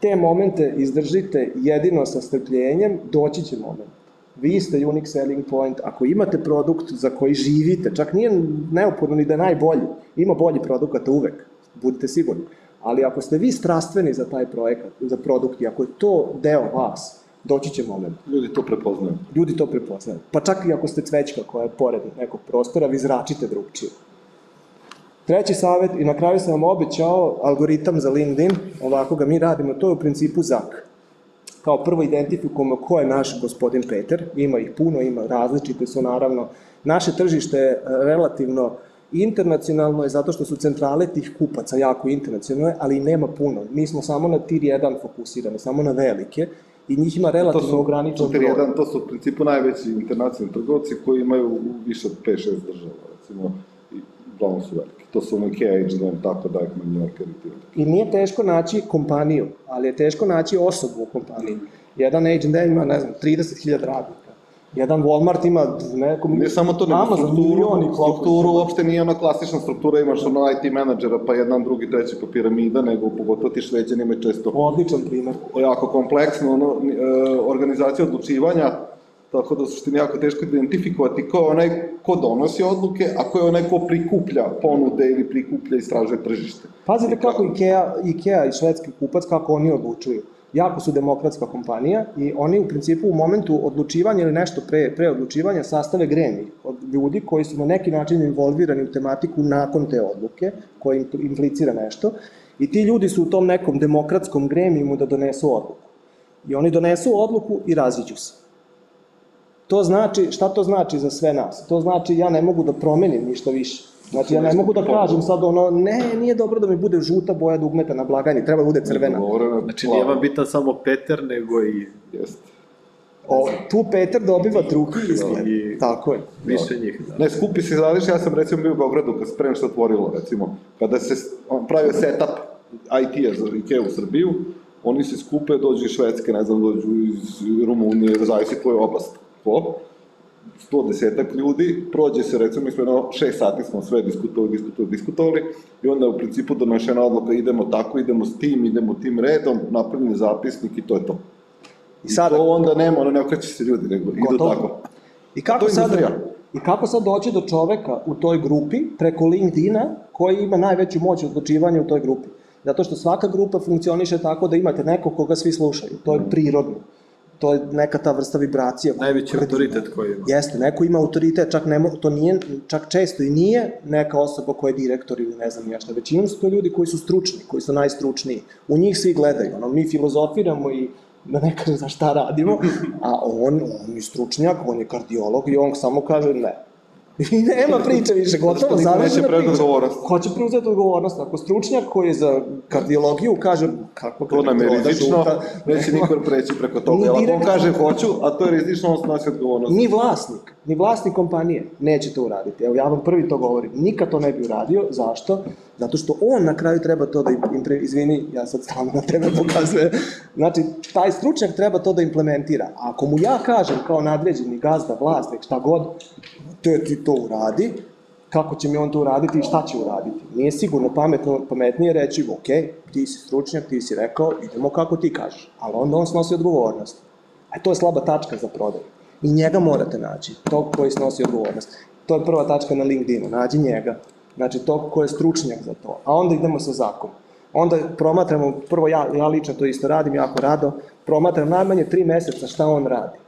Te momente izdržite jedino sa strpljenjem, doći će moment. Vi ste unique selling point, ako imate produkt za koji živite, čak nije neophodno ni da je najbolji, ima bolji produkt uvek, budite sigurni ali ako ste vi strastveni za taj projekat, za produkt i ako je to deo vas, doći će moment. Ljudi to prepoznaju. Ljudi to prepoznaju. Pa čak i ako ste cvećka koja je pored nekog prostora, vi zračite drugčije. Treći savjet, i na kraju sam vam obećao algoritam za LinkedIn, ovako ga mi radimo, to je u principu ZAK. Kao prvo identifikujemo ko je naš gospodin Peter, ima ih puno, ima različite su naravno. Naše tržište je relativno uh, Internacionalno je zato što su centrale tih kupaca jako internacionalne, ali nema puno. Mi smo samo na tier 1 fokusirani, samo na velike i njih ima relativno ograničen broj. Tier 1, to su u principu najveći internacionalni trgovci koji imaju više od 5-6 država, recimo, i uglavnom su veliki. To su IKEA, H&M, tako da ih New Yorker i I nije teško naći kompaniju, ali je teško naći osobu u kompaniji. Jedan H&M ima, ne znam, 30.000 radnika Jedan Walmart ima neko... Ne samo to, nego strukturu, strukturu uopšte nije ona klasična struktura, imaš ono IT menadžera, pa jedan, drugi, treći pa piramida, nego pogotovo ti šveđani imaju često... Odličan primer. Jako kompleksno, ono, e, organizacija odlučivanja, tako da u suštini jako teško identifikovati ko je onaj ko donosi odluke, a ko je onaj ko prikuplja ponude ili prikuplja i istražuje tržište. Pazite kako Ikea, Ikea i švedski kupac, kako oni odlučuju jako su demokratska kompanija i oni u principu u momentu odlučivanja ili nešto pre, pre odlučivanja sastave gremi od ljudi koji su na neki način involvirani u tematiku nakon te odluke, koja implicira nešto, i ti ljudi su u tom nekom demokratskom gremijumu da donesu odluku. I oni donesu odluku i raziđu se. To znači, šta to znači za sve nas? To znači ja ne mogu da promenim ništa više. Znači, ja ne mogu da kažem sad ono, ne, nije dobro da mi bude žuta boja dugmeta na blagajni, treba da bude crvena. Znači, nije vam bitan samo Peter, nego i... Jeste. O, tu Peter dobiva drugi izgled. I tako je. Više njih, da. Ne, skupi se izradiš, ja sam recimo bio u Beogradu kad se pre nešto otvorilo, recimo, kada se on pravio setup IT-a za IKEA u Srbiju, oni se skupe, dođu iz Švedske, ne znam, dođu iz Rumunije, da zavisi tvoju oblast. Ko? 110 ljudi, prođe se, recimo, mi smo jedno 6 sati smo sve diskutovali, diskutovali, diskutovali, i onda u principu donošena odluka, idemo tako, idemo s tim, idemo tim redom, napravljen zapisnik i to je to. I, sada, I to onda nema, ono ne okreće se ljudi, nego idu tako. I kako sad, I kako sad doći do čoveka u toj grupi, preko LinkedIna, koji ima najveću moć odlučivanja u toj grupi? Zato što svaka grupa funkcioniše tako da imate nekog koga svi slušaju. To je prirodno to je neka ta vrsta vibracija. Najveći autoritet koji ima. Jeste, neko ima autoritet, čak ne, to nije, čak često i nije neka osoba koja je direktor ili ne znam ja šta, većinom su to ljudi koji su stručni, koji su najstručniji. U njih svi gledaju, ono, mi filozofiramo i da ne kažem za šta radimo, a on, on je stručnjak, on je kardiolog i on samo kaže ne, nema priče više, gotovo, završena priča. odgovornost. Ko će preuzeti odgovornost? Ako stručnjak koji je za kardiologiju kaže kako to nam je rizično, neće niko preći preko toga. Ako on kaže hoću, a to je rizično, on snosi odgovornost. Ni vlasnik, ni vlasnik kompanije neće to uraditi. Evo, ja vam prvi to govorim. Nikad to ne bi uradio. Zašto? Zato što on na kraju treba to da, impre, izvini, ja sad stalno na tebe pokazuje, znači, taj stručnjak treba to da implementira. A ako mu ja kažem kao nadređeni gazda, vlasnik, šta god, te ti to uradi, kako će mi on to uraditi i šta će uraditi. Nije sigurno pametno, pametnije reći, ok, ti si stručnjak, ti si rekao, idemo kako ti kažeš. Ali onda on snosi odgovornost. A to je slaba tačka za prodaju. I njega morate naći, tog koji snosi odgovornost. To je prva tačka na LinkedInu, nađi njega. Znači, tog ko je stručnjak za to. A onda idemo sa zakonom. Onda promatramo, prvo ja, ja lično to isto radim, jako rado, promatram najmanje tri meseca šta on radi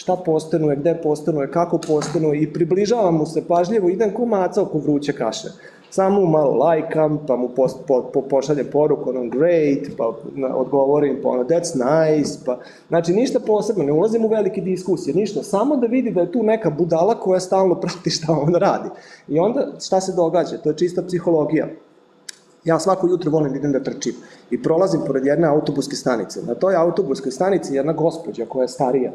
šta postanuje, gde postanuje, kako postanuje i približavam mu se pažljivo, idem ko maca oko vruće kaše. Samo malo lajkam, pa mu post, po, po, pošaljem poruku, ono great, pa na, odgovorim, pa ono that's nice, pa... Znači, ništa posebno, ne ulazim u velike diskusije, ništa, samo da vidi da je tu neka budala koja stalno prati šta on radi. I onda, šta se događa? To je čista psihologija. Ja svako jutro volim da idem da trčim i prolazim pored jedne autobuske stanice. Na toj autobuskoj stanici jedna gospođa koja je starija,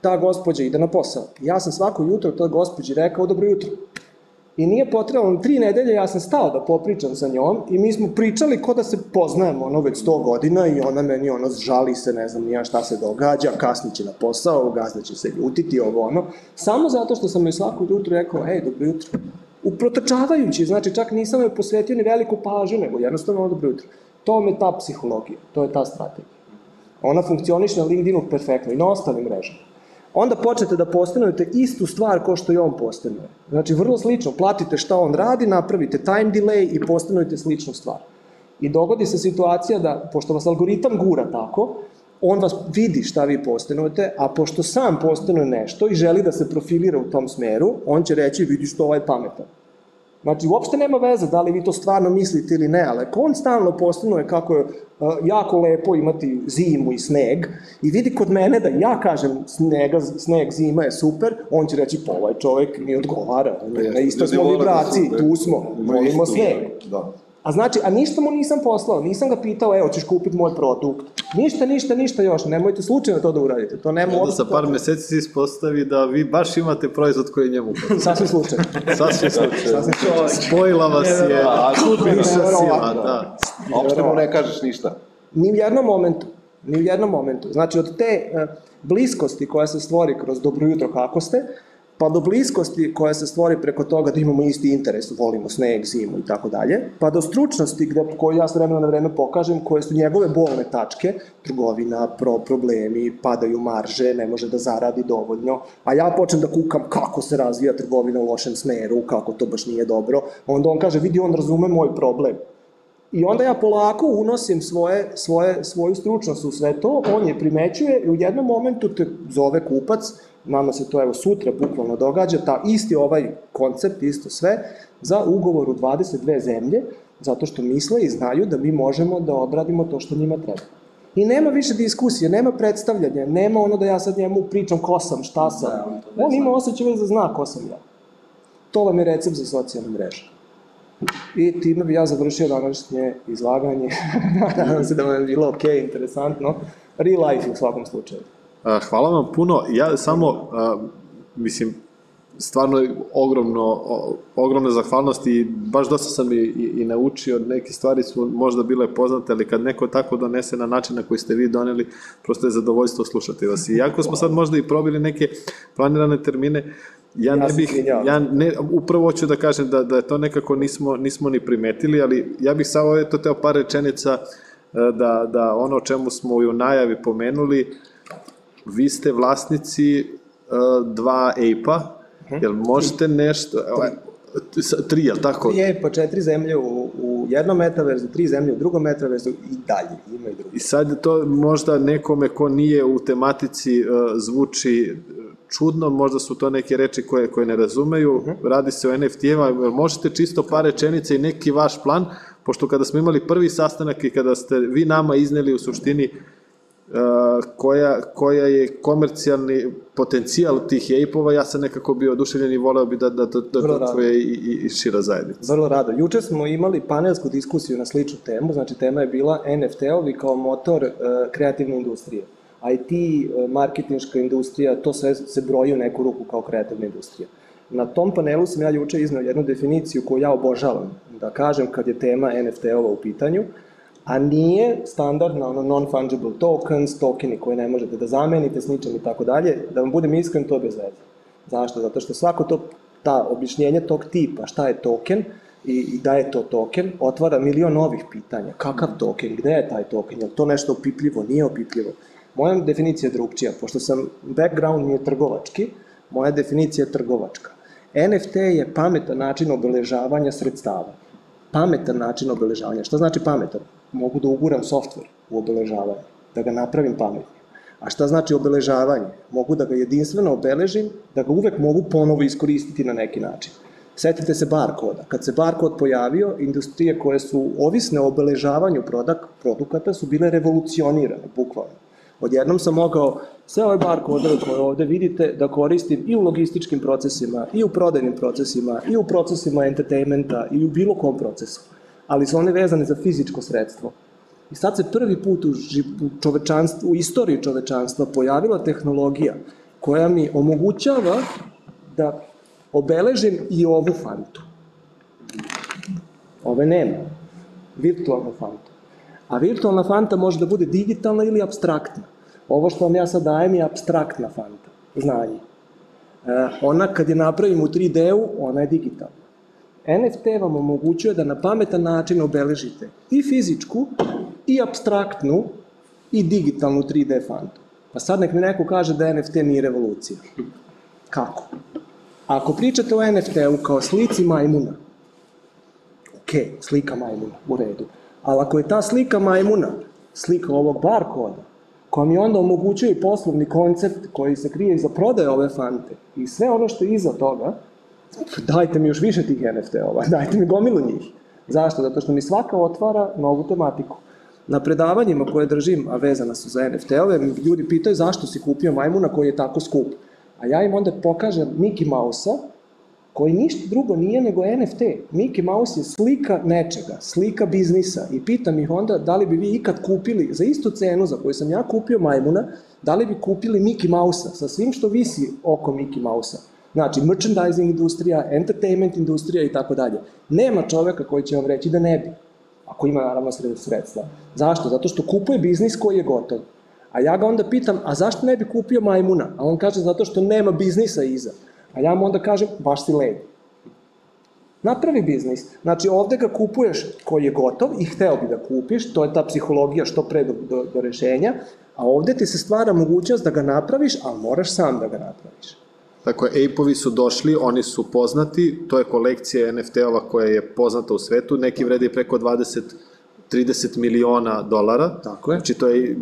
ta gospođa ide na posao. Ja sam svako jutro toj gospođi rekao dobro jutro. I nije potrebno, tri nedelje ja sam stao da popričam sa njom i mi smo pričali ko da se poznajemo, ono već 100 godina i ona meni ono žali se, ne znam nija šta se događa, kasniće na posao, gazda će se ljutiti, ovo ono. Samo zato što sam joj svako jutro rekao, ej, dobro jutro. Uprotočavajući, znači čak nisam joj posvetio ni veliku pažnju, nego jednostavno dobro jutro. To je ta psihologija, to je ta strategija. Ona funkcioniše na LinkedInu perfektno i na ostalim mrežama onda počnete da postanujete istu stvar kao što i on postanuje. Znači, vrlo slično, platite šta on radi, napravite time delay i postanujete sličnu stvar. I dogodi se situacija da, pošto vas algoritam gura tako, on vas vidi šta vi postanujete, a pošto sam postanuje nešto i želi da se profilira u tom smeru, on će reći, vidi što ovaj pametan. Znači, uopšte nema veze da li vi to stvarno mislite ili ne, ali on stalno postanuje kako je uh, jako lepo imati zimu i sneg i vidi kod mene da ja kažem snega, sneg, zima je super, on će reći, pa ovaj čovek mi odgovara, na isto smo vibraciji, tu smo, volimo sneg. Da. A znači, a ništa mu nisam poslao, nisam ga pitao, evo, ćeš kupiti moj produkt. Ništa, ništa, ništa još, nemojte slučajno to da uradite. To nema Onda sa par meseci se ispostavi da vi baš imate proizvod koji je njemu potreban. Sasvim slučajno. Sasvim slučajno. Spojila vas je viša sila, da. Uopšte mu ne kažeš ništa. Ni u jednom momentu. Ni u jednom momentu. Znači, od te uh, bliskosti koja se stvori kroz dobro jutro kako ste, pa do bliskosti koja se stvori preko toga da imamo isti interes, volimo sneg, zimu i tako dalje, pa do stručnosti gde, koju ja s vremena na vreme pokažem, koje su njegove bolne tačke, trgovina, pro, problemi, padaju marže, ne može da zaradi dovoljno, a ja počnem da kukam kako se razvija trgovina u lošem smeru, kako to baš nije dobro, onda on kaže, vidi, on razume moj problem. I onda ja polako unosim svoje, svoje, svoju stručnost u sve to, on je primećuje i u jednom momentu te zove kupac, nama se to evo sutra bukvalno događa, ta isti ovaj koncept, isto sve, za ugovor u 22 zemlje, zato što misle i znaju da mi možemo da odradimo to što njima treba. I nema više diskusije, nema predstavljanja, nema ono da ja sad njemu pričam ko sam, šta sam. Da, on ima osjećaj da zna ko sam ja. To vam je recept za socijalne mreže. I time bi ja završio današnje izlaganje. Nadam se da vam je bilo ok, interesantno. Real life u svakom slučaju. Hvala vam puno. Ja samo, mislim, stvarno ogromno, ogromne zahvalnosti i baš dosta sam i, i, i naučio, neke stvari su možda bile poznate, ali kad neko tako donese na način na koji ste vi doneli, prosto je zadovoljstvo slušati vas. I jako smo sad možda i probili neke planirane termine, ja ne bih, ja ne, upravo hoću da kažem da, da je to nekako nismo, nismo ni primetili, ali ja bih samo eto teo par rečenica da, da ono o čemu smo i u najavi pomenuli, vi ste vlasnici uh, dva uh -huh. jel možete nešto, tri, tri, jel tako? Tri APA, četiri zemlje u, u jednom metaverzu, tri zemlje u drugom metaverzu i dalje, ima i drugi. I sad to možda nekome ko nije u tematici uh, zvuči čudno, možda su to neke reči koje, koje ne razumeju, uh -huh. radi se o NFT-eva, možete čisto par rečenica i neki vaš plan, pošto kada smo imali prvi sastanak i kada ste vi nama izneli u suštini uh, koja, koja je komercijalni potencijal tih ape-ova, ja sam nekako bio oduševljen i voleo bi da, da, da, da, da tvoje i, i, i šira zajednica. Vrlo rado. Juče smo imali panelsku diskusiju na sličnu temu, znači tema je bila NFT-ovi kao motor uh, kreativne industrije. IT, uh, marketinška industrija, to sve se broji u neku ruku kao kreativna industrija. Na tom panelu sam ja juče iznao jednu definiciju koju ja obožavam, da kažem kad je tema NFT-ova u pitanju, a nije standardna ono non-fungible tokens, tokeni koje ne možete da zamenite s ničem i tako dalje, da vam budem iskren, to je bez veze. Zašto? Zato što svako to, ta objašnjenje tog tipa, šta je token i, i da je to token, otvara milion novih pitanja. Kakav token, gde je taj token, je to nešto opipljivo, nije opipljivo? Moja definicija je drugčija, pošto sam, background mi je trgovački, moja definicija je trgovačka. NFT je pametan način obeležavanja sredstava. Pametan način obeležavanja. Šta znači pametan? Mogu da uguram softver u obeležavanje, da ga napravim pametnim. A šta znači obeležavanje? Mogu da ga jedinstveno obeležim, da ga uvek mogu ponovo iskoristiti na neki način. Setite se barkoda. Kad se barkod pojavio, industrije koje su ovisne o obeležavanju produk, produkata su bile revolucionirane, bukvalno. Odjednom sam mogao sve ove bar kodove koje ovde vidite da koristim i u logističkim procesima, i u prodajnim procesima, i u procesima entertainmenta, i u bilo kom procesu. Ali su one vezane za fizičko sredstvo. I sad se prvi put u, čovečanstvu, u istoriji čovečanstva pojavila tehnologija koja mi omogućava da obeležim i ovu fantu. Ove nema. Virtualnu fantu. A virtualna fanta može da bude digitalna ili abstraktna. Ovo što vam ja sad dajem je abstraktna fanta, znanje. E, ona kad je napravim u 3D-u, ona je digitalna. NFT vam omogućuje da na pametan način obeležite i fizičku, i abstraktnu, i digitalnu 3D fantu. Pa sad nek mi neko kaže da NFT nije revolucija. Kako? Ako pričate o NFT-u kao slici majmuna, ok, slika majmuna, u redu. Ali ako je ta slika majmuna, slika ovog barkoda, koja mi onda omogućuje i poslovni koncept koji se krije iza prodaje ove fante i sve ono što je iza toga, dajte mi još više tih NFT-ova, dajte mi gomilu njih. Zašto? Zato što mi svaka otvara novu tematiku. Na predavanjima koje držim, a vezana su za NFT-ove, ljudi pitaju zašto si kupio majmuna koji je tako skup. A ja im onda pokažem Mickey Mouse-a, koji ništa drugo nije nego NFT. Mickey Mouse je slika nečega, slika biznisa i pitam ih onda da li bi vi ikad kupili za istu cenu za koju sam ja kupio majmuna, da li bi kupili Mickey Mouse-a sa svim što visi oko Mickey Mouse-a. Znači, merchandising industrija, entertainment industrija i tako dalje. Nema čoveka koji će vam reći da ne bi, ako ima naravno sredstva. Zašto? Zato što kupuje biznis koji je gotov. A ja ga onda pitam, a zašto ne bi kupio majmuna? A on kaže, zato što nema biznisa iza. A ja mu onda kažem, baš si led. Napravi biznis. Znači, ovde ga kupuješ koji je gotov i hteo bi da kupiš, to je ta psihologija što pre do, do, do rešenja, a ovde ti se stvara mogućnost da ga napraviš, ali moraš sam da ga napraviš. Dakle, Ape-ovi su došli, oni su poznati, to je kolekcija NFT-ova koja je poznata u svetu, neki vredi preko 20 30 miliona dolara. Tako je. Znači, to je,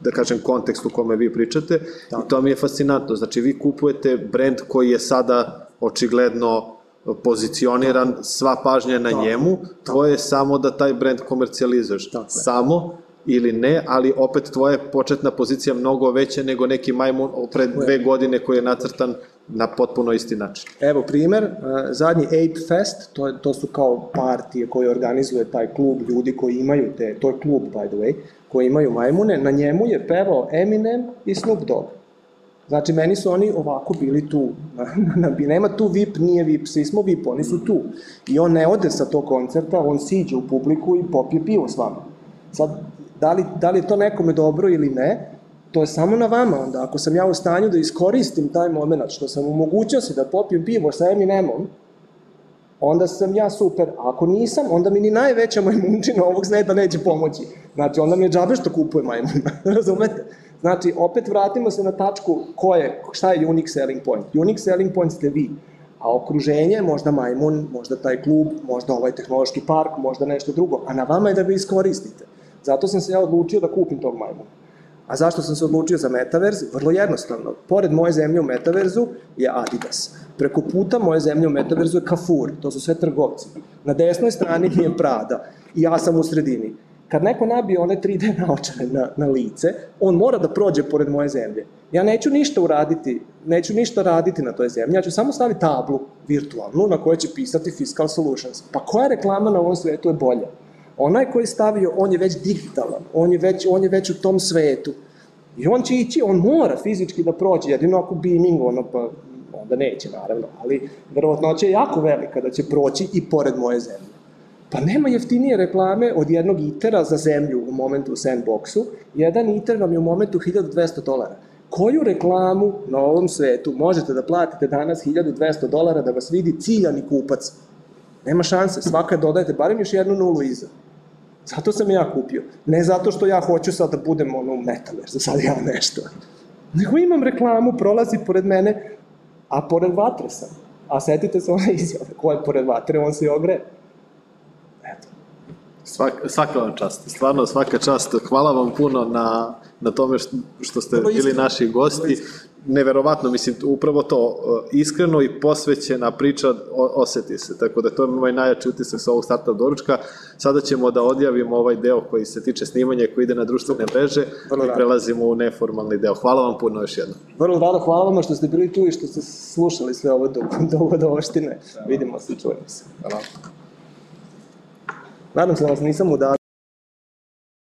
da kažem, kontekst u kome vi pričate. Tako. I to mi je fascinantno. Znači, vi kupujete brend koji je sada očigledno pozicioniran, Tako. sva pažnja na Tako. njemu, tvoje je samo da taj brend komercijalizuješ. Tako Samo ili ne, ali opet tvoja početna pozicija mnogo veća nego neki majmun pred dve godine koji je nacrtan na potpuno isti način. Evo primer, uh, zadnji Ape Fest, to, je, to su kao partije koje organizuje taj klub ljudi koji imaju te, to je klub by the way, koji imaju majmune, na njemu je pevao Eminem i Snoop Dogg. Znači, meni su oni ovako bili tu. Nema tu VIP, nije VIP, svi smo VIP, oni su tu. I on ne ode sa tog koncerta, on siđe u publiku i popije pivo s vama. Sad, da li, da li je to nekome dobro ili ne, to je samo na vama onda. Ako sam ja u stanju da iskoristim taj moment, što sam u se da popijem pivo sa Eminemom, onda sam ja super. A ako nisam, onda mi ni najveća majmunčina ovog zneda neće pomoći. Znači, onda mi je džabe što kupuje majmuna. Razumete? Znači, opet vratimo se na tačku ko je, šta je unique selling point. Unique selling point ste vi. A okruženje, možda majmun, možda taj klub, možda ovaj tehnološki park, možda nešto drugo. A na vama je da ga iskoristite. Zato sam se ja odlučio da kupim tog majmuna. A zašto sam se odlučio za Metaverz? Vrlo jednostavno. Pored moje zemlje u Metaverzu je Adidas. Preko puta moje zemlje u Metaverzu je Kafur. To su sve trgovci. Na desnoj strani je Prada. I ja sam u sredini. Kad neko nabije one 3D naočare na, na lice, on mora da prođe pored moje zemlje. Ja neću ništa uraditi, neću ništa raditi na toj zemlji, ja ću samo staviti tablu virtualnu na kojoj će pisati Fiscal Solutions. Pa koja reklama na ovom svetu je bolja? Onaj koji je stavio, on je već digitalan, on je već, on je već u tom svetu. I on će ići, on mora fizički da prođe, jedino ako beaming, ono pa, on da neće naravno, ali verovatnoća je jako velika da će proći i pored moje zemlje. Pa nema jeftinije reklame od jednog itera za zemlju u momentu u sandboxu. Jedan iter vam je u momentu 1200 dolara. Koju reklamu na ovom svetu možete da platite danas 1200 dolara da vas vidi ciljani kupac? Nema šanse, svaka dodajete barem još jednu nulu iza. Zato sam ja kupio. Ne zato što ja hoću sad da budem ono metaverse, sad ja nešto. Nego imam reklamu, prolazi pored mene, a pored vatre sam. A setite se one izjave, ko je pored vatre, on se i ogre. Eto. Svaka, svaka vam čast, stvarno svaka čast. Hvala vam puno na, na tome što, što ste bili naši gosti. Neverovatno, mislim, upravo to, e, iskreno i posvećena priča oseti se, tako da to je moj najjači utisak sa ovog starta doručka. Sada ćemo da odjavimo ovaj deo koji se tiče snimanja, koji ide na društvene mreže Vrlo i prelazimo u neformalni deo. Hvala vam puno još jednom. Vrlo rado, hvala vama što ste bili tu i što ste slušali sve ovo do, do vodoštine. Vidimo se, čujemo se. Hvala. Nadam se da vas nisam udavio.